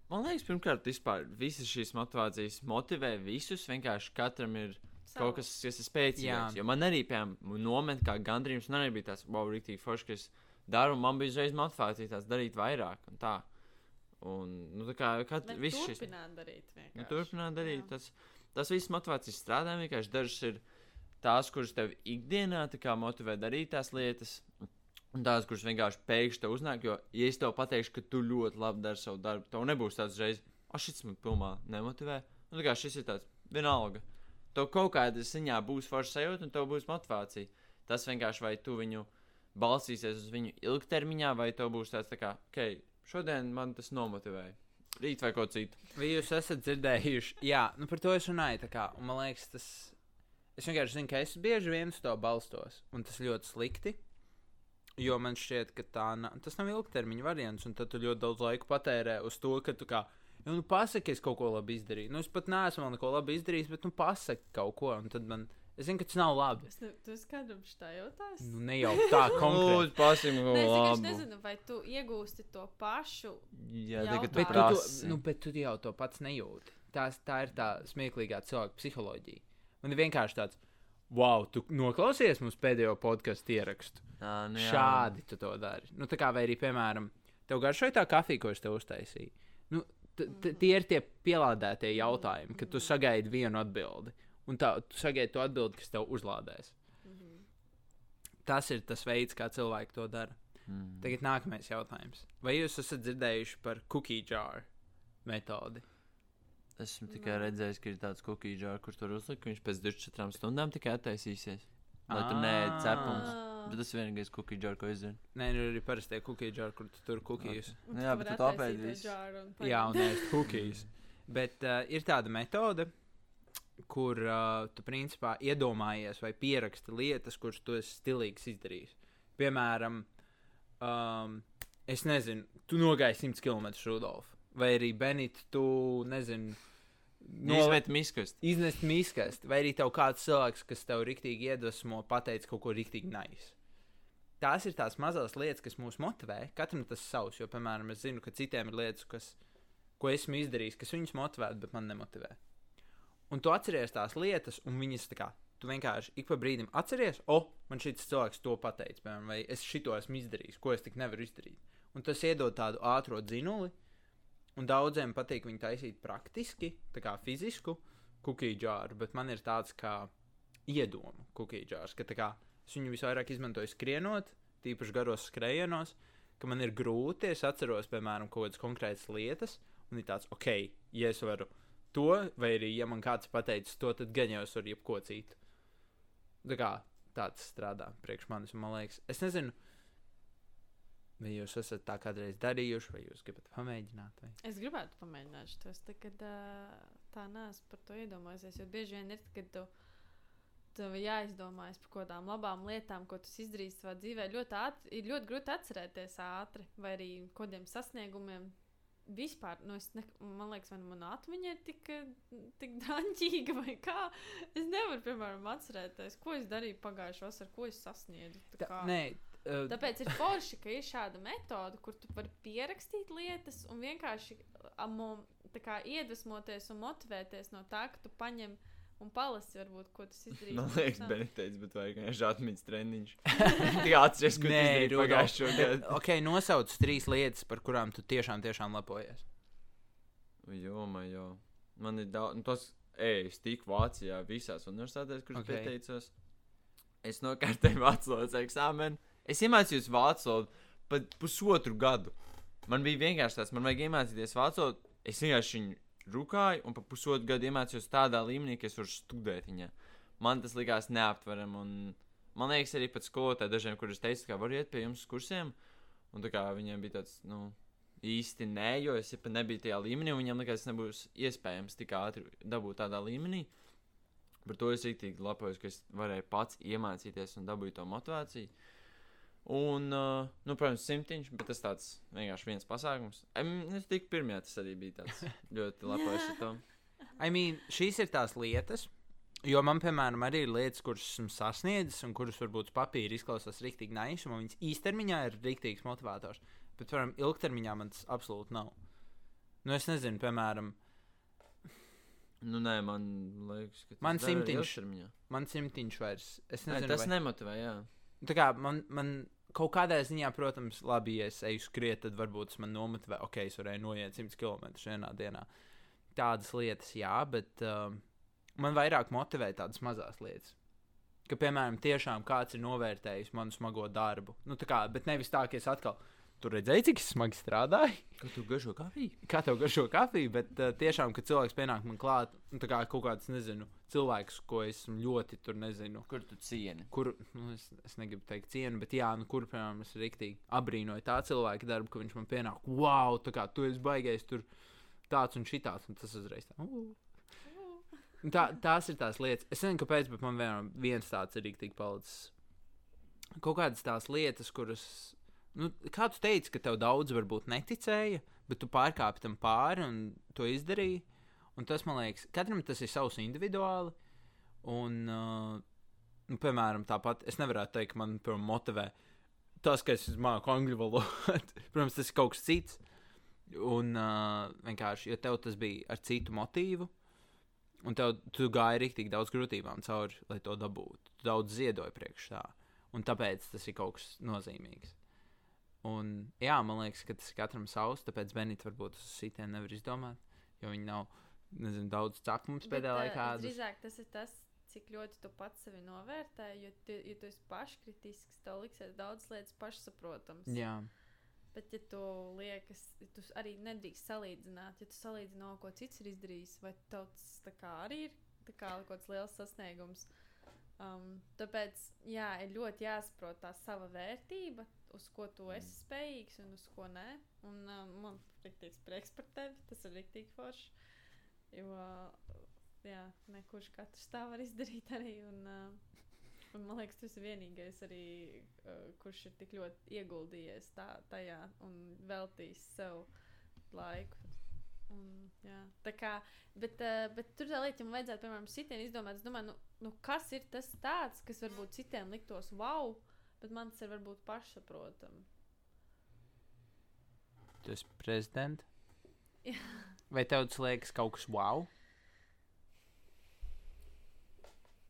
Man liekas, pirmkārt, vispār visas šīs motivācijas motivē visus. Vienkārši katram ir kaut kas, kas ir spēcīgāks. Jā. Jo man arī, piemēram, nomet kā gandrījums, man arī bija tāds, wow, rīktīgi forši, ka es daru, un man bija uzreiz motivācija tās darīt vairāk. Un tā. Un, nu, tā kā, Bet viss šis. darīt. Nu, turpināt darīt. Jā. Tas, tas viss motivācijas strādā. Vienkārši dažas ir tās, kuras tev ikdienā kā motivē darīt tās lietas. Un tās, kuras vienkārši pēkšņi te uznāk, jo, ja es tev pateikšu, ka tu ļoti labi dari savu darbu, tev nebūs tāds reizes, ah, šis man pilnībā nemotivē. Un, tā kā šis ir tāds vienalga. Tev kaut kādā ziņā būs forša sajūta, un tev būs motivācija. Tas vienkārši vai tu viņu balstīsies uz viņu ilgtermiņā, vai tev būs tāds, tā kā, ok, šodien man tas nomotivēja. Rīt vai ko citu. Vai jūs esat dzirdējuši? Jā, nu par to es runāju. Kā, man liekas, tas. Es vienkārši zinu, ka es bieži vien uz to balstos. Un tas ļoti slikti. Jo man šķiet, ka tā na, tas nav ilgtermiņa variants. Un tad tu ļoti daudz laika patērē uz to, ka tu kā. Ja, nu, pasaki, es kaut ko labi izdarīju. Nu, es pat neesmu neko labi izdarījis, bet nu, pasaki kaut ko. Un tad man. Es zinu, ka tas nav labi. Es ne, tu kādam šitā jautājis? Nu, ne jau tā konkrēti. Pasim, Nē, es vienkārši nezinu, vai tu iegūsti to pašu. Jā, tagad tu Bet tu, nu, bet tu jau to pats nejūti. Tās, tā ir tā smieklīgā cilvēka psiholoģija. Man ir vienkārši tāds, wow, tu noklausies mums pēdējo podkāstu ierakstu. Ā, nu jā. Šādi tu to dari. Nu, tā kā vai arī, piemēram, tev garšoja tā kafija, ko es tev uztaisīju. Nu, t- t- tie ir tie pielādētie jautājumi, kad tu sagaidi vienu atbildi. Un tā, tu sagaidi to atbildi, kas tev uzlādēs. Tas ir tas veids, kā cilvēki to dara. Mm. Tagad nākamais jautājums. Vai jūs esat dzirdējuši par cookie jar metodi? Esmu tikai redzējis, ka ir tāds cookie jar, kurš tur uzlika, ka viņš pēc 24 stundām tikai attaisīsies. Lai tu neēd cepums. Ah. Bet tas ir vienīgais cookie jar, ko es zinu. Nē, nu ir arī parastie cookie jar, kur tu tur cookies. Un Nu jā, bet tu un Jā, un ēst cookies. (laughs) Bet uh, ir tāda metode, kur uh, tu principā iedomājies vai pieraksti lietas, kuras tu esi stilīgs izdarījis. Piemēram, um, es nezinu, tu nogāji 100 km Rudolf. Vai arī Benita, tu nezini, Noliet miskast. iznest mīkstu, vai arī tev kāds cilvēks, kas tev rīktīgi iedvesmo, pateica kaut ko rīktīgi nice. Tās ir tās mazas lietas, kas mūs motivē. Katram tas savs, jo, piemēram, es zinu, ka citiem ir lietas, kas, ko esmu izdarījis, kas viņus motivē, bet man nemotivē. Un tu atceries tās lietas, un viņas tā kā tu vienkārši ik pa brīdim atceries, o, oh, man šis cilvēks to pateica, piemēram, vai es šito esmu izdarījis, ko es tik nevaru izdarīt. Un tas iedod tādu ātrā dzinuli, un daudziem patīk viņu taisīt praktiski, tā kā fizisku cookie jar, bet man ir tāds kā iedomu cookie jars, ka kā es viņu visvairāk izmantoju skrienot, tīpaši garos skrejienos, ka man ir grūti, es atceros, piemēram, kaut kādas konkrētas lietas, un ir tāds, ok, ja es varu to, vai arī, ja man kāds pateicis to, tad gan jau es varu jebko citu. Tā kā tāds strādā priekš manis, man liekas, es nezinu, vai jūs esat tā kādreiz darījuši, vai jūs gribat pamēģināt. Vai? Es gribētu pamēģināt šo tagad, tā neesmu par to iedomājies. Jo bieži vien ir, kad tu, tev jāizdomājas par kaut kādām labām lietām, ko tu esi izdarījis savā dzīvē. Ļoti ātri, ir ļoti grūti atcerēties ātri, vai arī kādiem sasniegumiem. Vispār, nu es ne, man liekas, vai nu mana atmiņa ir tik, tik daņķīga, vai kā. Es nevaru, piemēram, atcerēties, ko es darīju pagājušā vasarā, ko es sasniedzu. tā Tā, nē, uh, Tāpēc ir forši, ka ir šāda metode, kur tu vari pierakstīt lietas un vienkārši tā kā, iedvesmoties un motivēties no tā, ka tu paņem un palasi, varbūt, ko tas izdarīs. Man liekas. Benitēts, bet vajag vienkārši atmiņas treniņš. (laughs) Tikai atceries, ko pagājušo bet, gadu. ok, nosauc trīs lietas, par kurām tu tiešām, tiešām lepojies. Jo, man jau. Man ir daudz, nu, tas, ej, es tiku Vācijā visās universitātēs, kuras Ok. okay. pieteicos. Es nokārtēju vācu valodas eksāmenu. Es iemācījos vācu valodu pat pusotru gadu. Man bija vienkārši tāds, man vajag iemācīties vācu valodu. Es vienkārši viņu rūkāju un pa pusotru gadu iemācījos tādā līmenī, ka es varu studēt viņā. Man tas likās neaptverami. Man liekas, arī pat skolotāji dažiem, kurus teicu, ka var iet pie jums uz kursiem. Un viņiem bija tāds, nu, īsti nē, jo es jau nebiju tajā līmenī, un viņam likās, ka nebūs iespējams tik ātri dabūt tādā līmenī. Par to es rīktīgi lepojos, ka es varēju pats iemācīties un dabūt to motivāciju. Un, uh, nu, protams, simtiņš, bet tas tāds vienkārši viens pasākums. Em, Es tikai pirmajā tas arī bija tāds (laughs) ļoti lepojos ar to. I mean, šīs ir tās lietas, jo man, piemēram, arī ir lietas, kuras esmu sasniedzis, un kuras varbūt uz papīra izklausās rīktīgi naiši, un viņas īstermiņā ir rīktīgs motivators. Bet, piemēram, ilgtermiņā man tas absolūti nav. Nu, es nezinu, piemēram, Nu, nē, man liekas, ka tas Man simtiņš. man simtiņš vairs. Es Nē, nezinu, tas vai... nemotivē, jā. Tā kā man, man kaut kādā ziņā, protams, labi, ja es eju skriet, tad varbūt tas man nomotivē, ok, es varēju noiet 100 km vienā dienā. Tādas lietas, jā, bet um, Man vairāk motivē tādas mazas lietas. Ka, piemēram, tiešām kāds ir novērtējis manu smago darbu. Nu, tā kā, bet nevis tā, ka es atkal tur redzēju, cik smagi strādāju. Kad tu garšo kafiju? Kā tev garšo kafiju, bet uh, tiešām, kad cilvēks pienāk man klāt, nu, tā kā kaut kāds, nezinu, cilvēks, ko es ļoti tur nezinu. Kur tu cieni? Kur, nu, es, es negribu teikt, cienu, bet, jā, nu, kur, piemēram, es rīktīgi abrīnoju tā cilvēka darbu, ka viņš man pienāk, wow, tā kā tu esi baigais tur tāds un šitāds, un tas uzreiz tā. Uh. Tā, tās ir tās lietas. Es nezinu, kāpēc, bet man vienam, viens tāds ir rīktīgi palicis. Kaut kādas tās lietas, kuras, nu, kā tu teici, ka tev daudz varbūt neticēja, bet tu pārkāpi tam pāri un to izdarīji. Un tas, man liekas, katram tas ir savs individuāli. Un, uh, nu, piemēram, tāpat es nevaru teikt, ka man piemēram, motivē tas, ka es māku angļu valodu. (laughs) Protams, tas ir kaut kas cits. Un uh, vienkārši, jo tev tas bija ar citu motīvu, un tev tu gāji rīktīgi daudz grūtībām cauri, lai to dabūtu. Tu daudz ziedoji priekš tā. Un tāpēc tas ir kaut kas nozīmīgs. Un, jā, man liekas, ka tas ir katram savs, tāpēc Benita varbūt uz sitiem nevar izdomāt, jo viņi nav, nezinu, daudz cakmums pēdējā ā, laikā. Drīzāk tas ir tas, cik ļoti tu pats sevi novērtē. Jo, tu, ja tu esi paškritisks, tev liksies daudz lietas pašsaprotamas. Jā, Bet, ja tu liekas, tu arī nedrīkst salīdzināt, ja tu salīdzini no ko cits ir izdarījis, vai tas arī ir kā kaut kāds liels sasniegums. Um, tāpēc, jā, ir ļoti jāsaprot tā sava vērtība, uz ko tu esi spējīgs un uz ko nē. Un um, man ir prieks par tevi, tas ir rīktīgi forši. Jo, jā, ne kurš katrs tā var izdarīt arī. Un, uh, Un man liekas, tas ir vienīgais, arī, uh, kurš ir tik ļoti ieguldījies tā, tajā un veltījis sev laiku. Un, jā, tā kā, bet, uh, bet tur tā lieta, ja man vajadzētu, piemēram, sitienu izdomāt, es domāju, nu, nu, kas ir tas tāds, kas varbūt citiem liktos wow, bet man tas ir varbūt pašsaprotami. esi prezidents. Jā. Vai tev tas liekas kaut kas wow?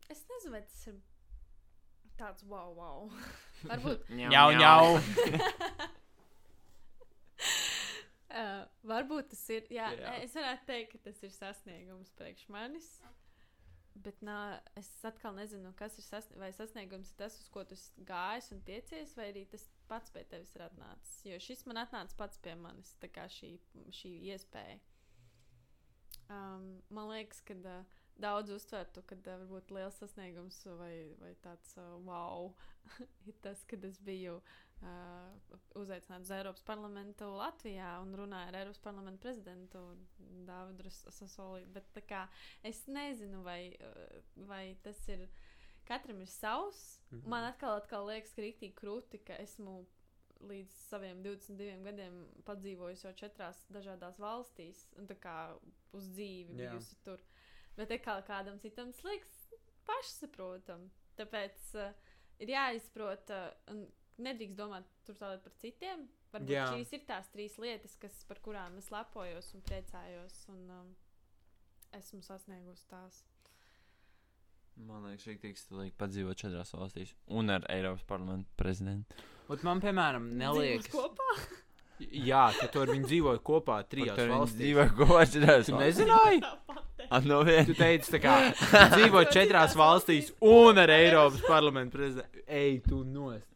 Es nezinu, vai tas ir tāds wow, wow. (laughs) varbūt (laughs) Jau, jau. (laughs) Uh, varbūt tas ir. Jā, Jā. jā. Es varētu teikt, ka tas ir sasniegums priekš manis. Bet nā, es atkal nezinu, kas ir sasniegums. Vai sasniegums ir tas, uz ko tu esi gājis un tiecies, vai arī tas pats pie tevis ir atnācis. Jo šis man atnāca pats pie manis, tā kā šī, šī iespēja. Um, man liekas, ka uh, daudz uztvertu, ka uh, varbūt liels sasniegums vai, vai tāds uh, wow (laughs) ir tas, kad es biju uh, uzaicināts uz Eiropas parlamentu Latvijā un runāju ar Eiropas parlamentu prezidentu Dāvidu Sasoli. Bet tā kā es nezinu, vai, vai tas ir. Katram ir savs. Mm. -hmm. Man atkal, atkal liekas, ka rīktīgi krūti, ka esmu līdz saviem 22 gadiem padzīvojis jau četrās dažādās valstīs, un tā kā uz dzīvi Jā. bijusi tur. Bet kā kādam citam tas liekas pašsaprotam. Tāpēc uh, ir jāizprot, uh, un nedrīkst domāt tur tālāk par citiem. Varbūt Jā. Šīs ir tās trīs lietas, kas, par kurām es lepojos un priecājos, un um, esmu sasniegusi tās. Man liekas, rīktīgi stilīgi padzīvot četrās valstīs un ar Eiropas parlamentu prezidentu. Ot man, piemēram, neliekas. Jā, ka tu ar viņu dzīvoji kopā trijās valstīs. Dzīvo kopā četrās Tu nezināji? No viena. Tu teici, tā kā (laughs) dzīvo četrās valstīs un ar Eiropas parlamentu prezidentu. Ej, tu nost.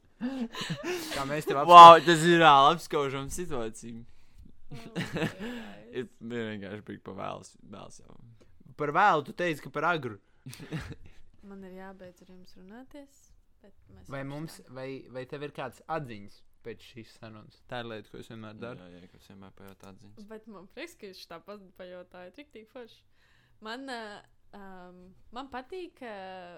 Kā mēs tev Wow, tas ir reāli apskaužama situācija. Ir Ir vienkārši bija pavēls. Vēls jau. Par vēlu tu teici, ka par agru. (laughs) Man ir jābeidz ar jums runāties. Vai mums, vai, vai tev ir kāds atziņas pēc šīs sarunas? Tā ir lieta, ko es vienmēr daru. Jā, jā, kas vienmēr pajautā atziņas. Bet man prieks, ka jūs tā pajautāju. Tik tik forši. Man, uh, um, man patīk uh,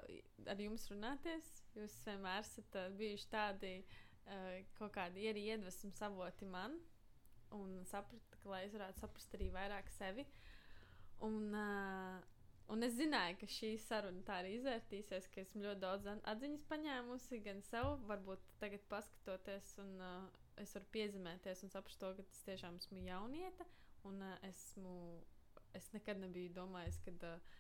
ar jums runāties. Jūs vienmēr esat uh, bijuši tādi uh, kaut kādi arī iedvesmas avoti man. Un sapratu, ka lai es varētu saprast arī vairāk sevi. Un, uh, un es zināju, ka šī saruna tā arī izvērtīsies, ka esmu ļoti daudz atziņas paņēmusi gan sev, varbūt tagad paskatoties, un uh, es varu piezīmēties un saprast to, ka tas tiešām esmu jaunieta. Un uh, esmu, es nekad nebiju domājis, ka uh,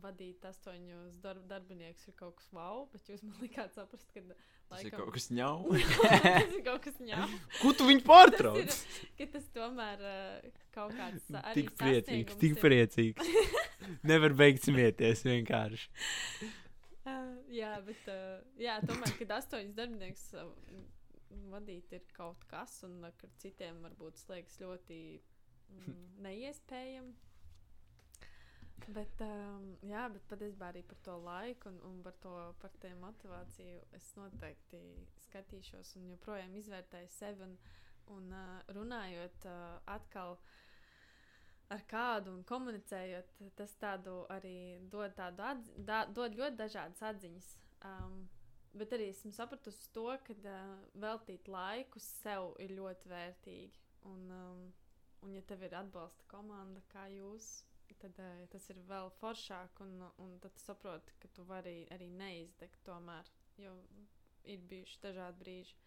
vadīt astoņus darb darbiniekus ir kaut kas wow, bet jūs man likāt saprast, ka (laughs) Tas ir kaut kas ņau. tas ir kaut kas ņem. Ko tu viņu Tas pārtrauc? ir, ka tas tomēr uh, kaut kāds uh, arī Tik priecīgs, tik ir. priecīgs. (laughs) Nevar beigt smieties vienkārši. Uh, jā, bet uh, jā, tomēr, kad astoņus darbiniekus uh, vadīt ir kaut kas, un kad citiem varbūt slēgs ļoti mm, neiespējami. Bet, um, jā, bet patiesībā arī par to laiku un, un par to par motivāciju es noteikti skatīšos un joprojām izvērtēju sevi. Un, un uh, runājot uh, atkal ar kādu un komunicējot, tas tādu arī dod, tādu atzi, da, dod ļoti dažādas atziņas. Um, bet arī esmu sapratusi to, ka uh, veltīt laiku sev ir ļoti vērtīgi. Un, um, un ja tev ir atbalsta komanda kā jūs, tad uh, tas ir vēl foršāk. Un, un tad saproti, ka tu vari arī neizdegt tomēr, jo ir bijuši dažādi brīži.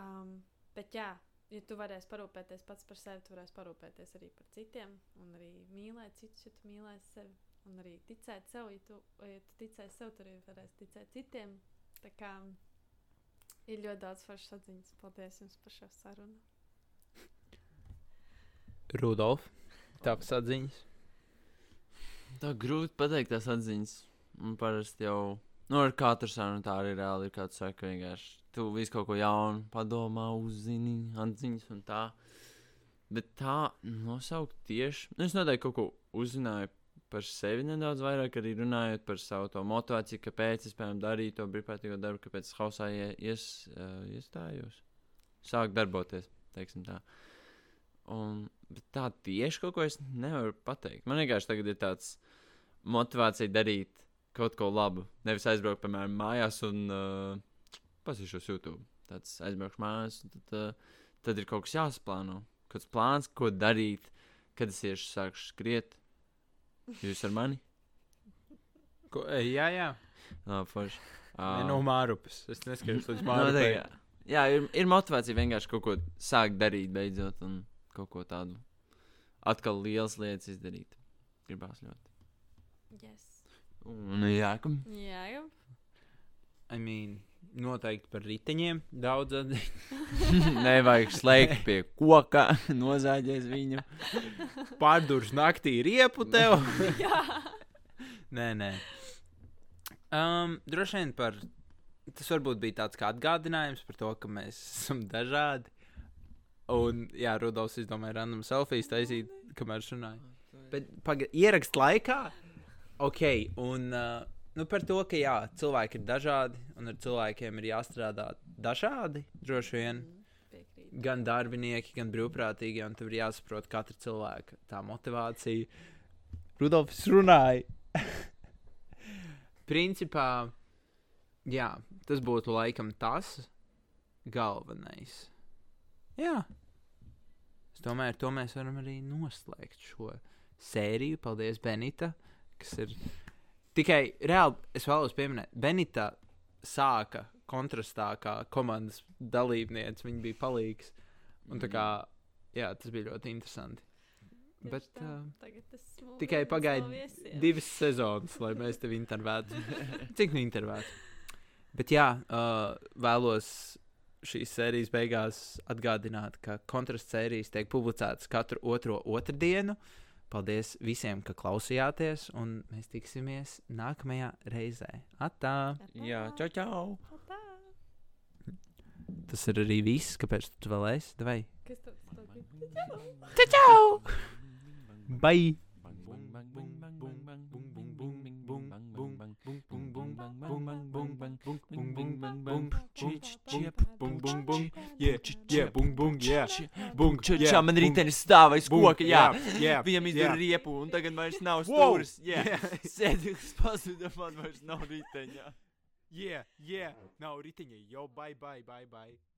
Um, bet jā, ja tu varēsi parūpēties pats par sevi, tu varēsi parūpēties arī par citiem, un arī mīlēt citus, ja tu mīlēsi sevi, un arī ticēt sev, ja tu, ja tu ticēsi sev, tad arī varēsi ticēt citiem. Tā kā ir ļoti daudz foršas atziņas. Paldies jums par šo sarunu. Rudolf, tavas atziņas. Tā grūti pateikt tās atziņas. Man parasti jau, nu, ar katru sarunu tā arī reāli ir kāds saka, vienkārši tu visu kaut ko jaunu padomā, uzzini, atziņas un tā. Bet tā nosaukt tieši, nu, es noteikti kaut ko uzzināju par sevi nedaudz vairāk, arī runājot par savu motivāciju, kāpēc es, piemēram, darīju to brīvprātīgo darbu, kāpēc es hausā ie, ies, uh, iestājos. Sāk darboties, teiksim tā. Un, bet tā tieši kaut ko es nevaru pateikt. Man vienkārši tagad ir tāds motivācija darīt kaut ko labu. Nevis aizbraukt, piemēram, mājās un uh, pasīšos YouTube. Tāds aizbraukšu mājās, un tad, uh, tad ir kaut kas jāsaplāno. Kāds plāns, ko darīt, kad es iešu sākšu skriet. Jūs ar mani? Ko, jā, jā. Labi, forši. Uh, no Mārupas. Es neskaidroju, līdz (laughs) Mārupai. jā. Jā, ir, ir motivācija vienkārši kaut ko sākt darīt beidzot un kaut ko tādu atkal liels lietas izdarīt. Gribās ļoti. Yes. Un jā, kam? Jā, jau. I mean, noteikti par riteņiem daudz atziņas. (laughs) Nevajag slēgt pie koka, (laughs) nozāģēs viņu. Pārdurs naktī riepu tev. (laughs) Jā. nē, nē. Um, droši vien par. Tas varbūt bija tāds kā atgādinājums par to, ka mēs esam dažādi. Un, jā, Rudolfs izdomāja random selfijas taisīt, kamēr es runāju. Bet paga, ierakst laikā, ok, un uh, nu, par to, ka jā, cilvēki ir dažādi, un ar cilvēkiem ir jāstrādā dažādi, droši vien. Piekrīt. Gan darbinieki, gan brīvprātīgi, un tev ir jāsaprot katra cilvēka tā motivācija. Rudolfs runāja. (laughs) Principā, jā, tas būtu laikam tas galvenais. Jā. Es domāju, ar to mēs varam arī noslēgt šo sēriju. Paldies, Benita. Kas ir tikai reāli, es vēlos pieminēt, Benita sāka kontrastā kā komandas dalībniece. Viņa bija palīgs. Un tā kā, jā, tas bija ļoti interesanti. Tieši Bet, tā. uh, tikai pagaidi divas sezonas, lai mēs tevi intervētu. (laughs) Cik nu intervētu? Bet jā, uh, vēlos šīs sērijas beigās atgādināt, ka kontrasts sērijas tiek publicētas katru otro otrdienu. Paldies visiem, ka klausījāties, un mēs tiksimies nākamajā reizē. Atā! Jā, čau, čau! Tā. Tas ir arī viss, kāpēc tu vēl esi. Vai? Kas tad tas Čau! Bye! Yeah, yeah, bung, bung, yeah. Bung, yeah, Čā man bung, ritenis stāv aiz bung, koka, jā. yeah, (laughs) Viņam izdara yeah. riepu, un tagad vairs nav stūris. Jā, (laughs) sēdi uz pazuda, man vairs nav riteņa. Yeah, yeah. Nav riteņa. Yo, bye, bye, bye, bye.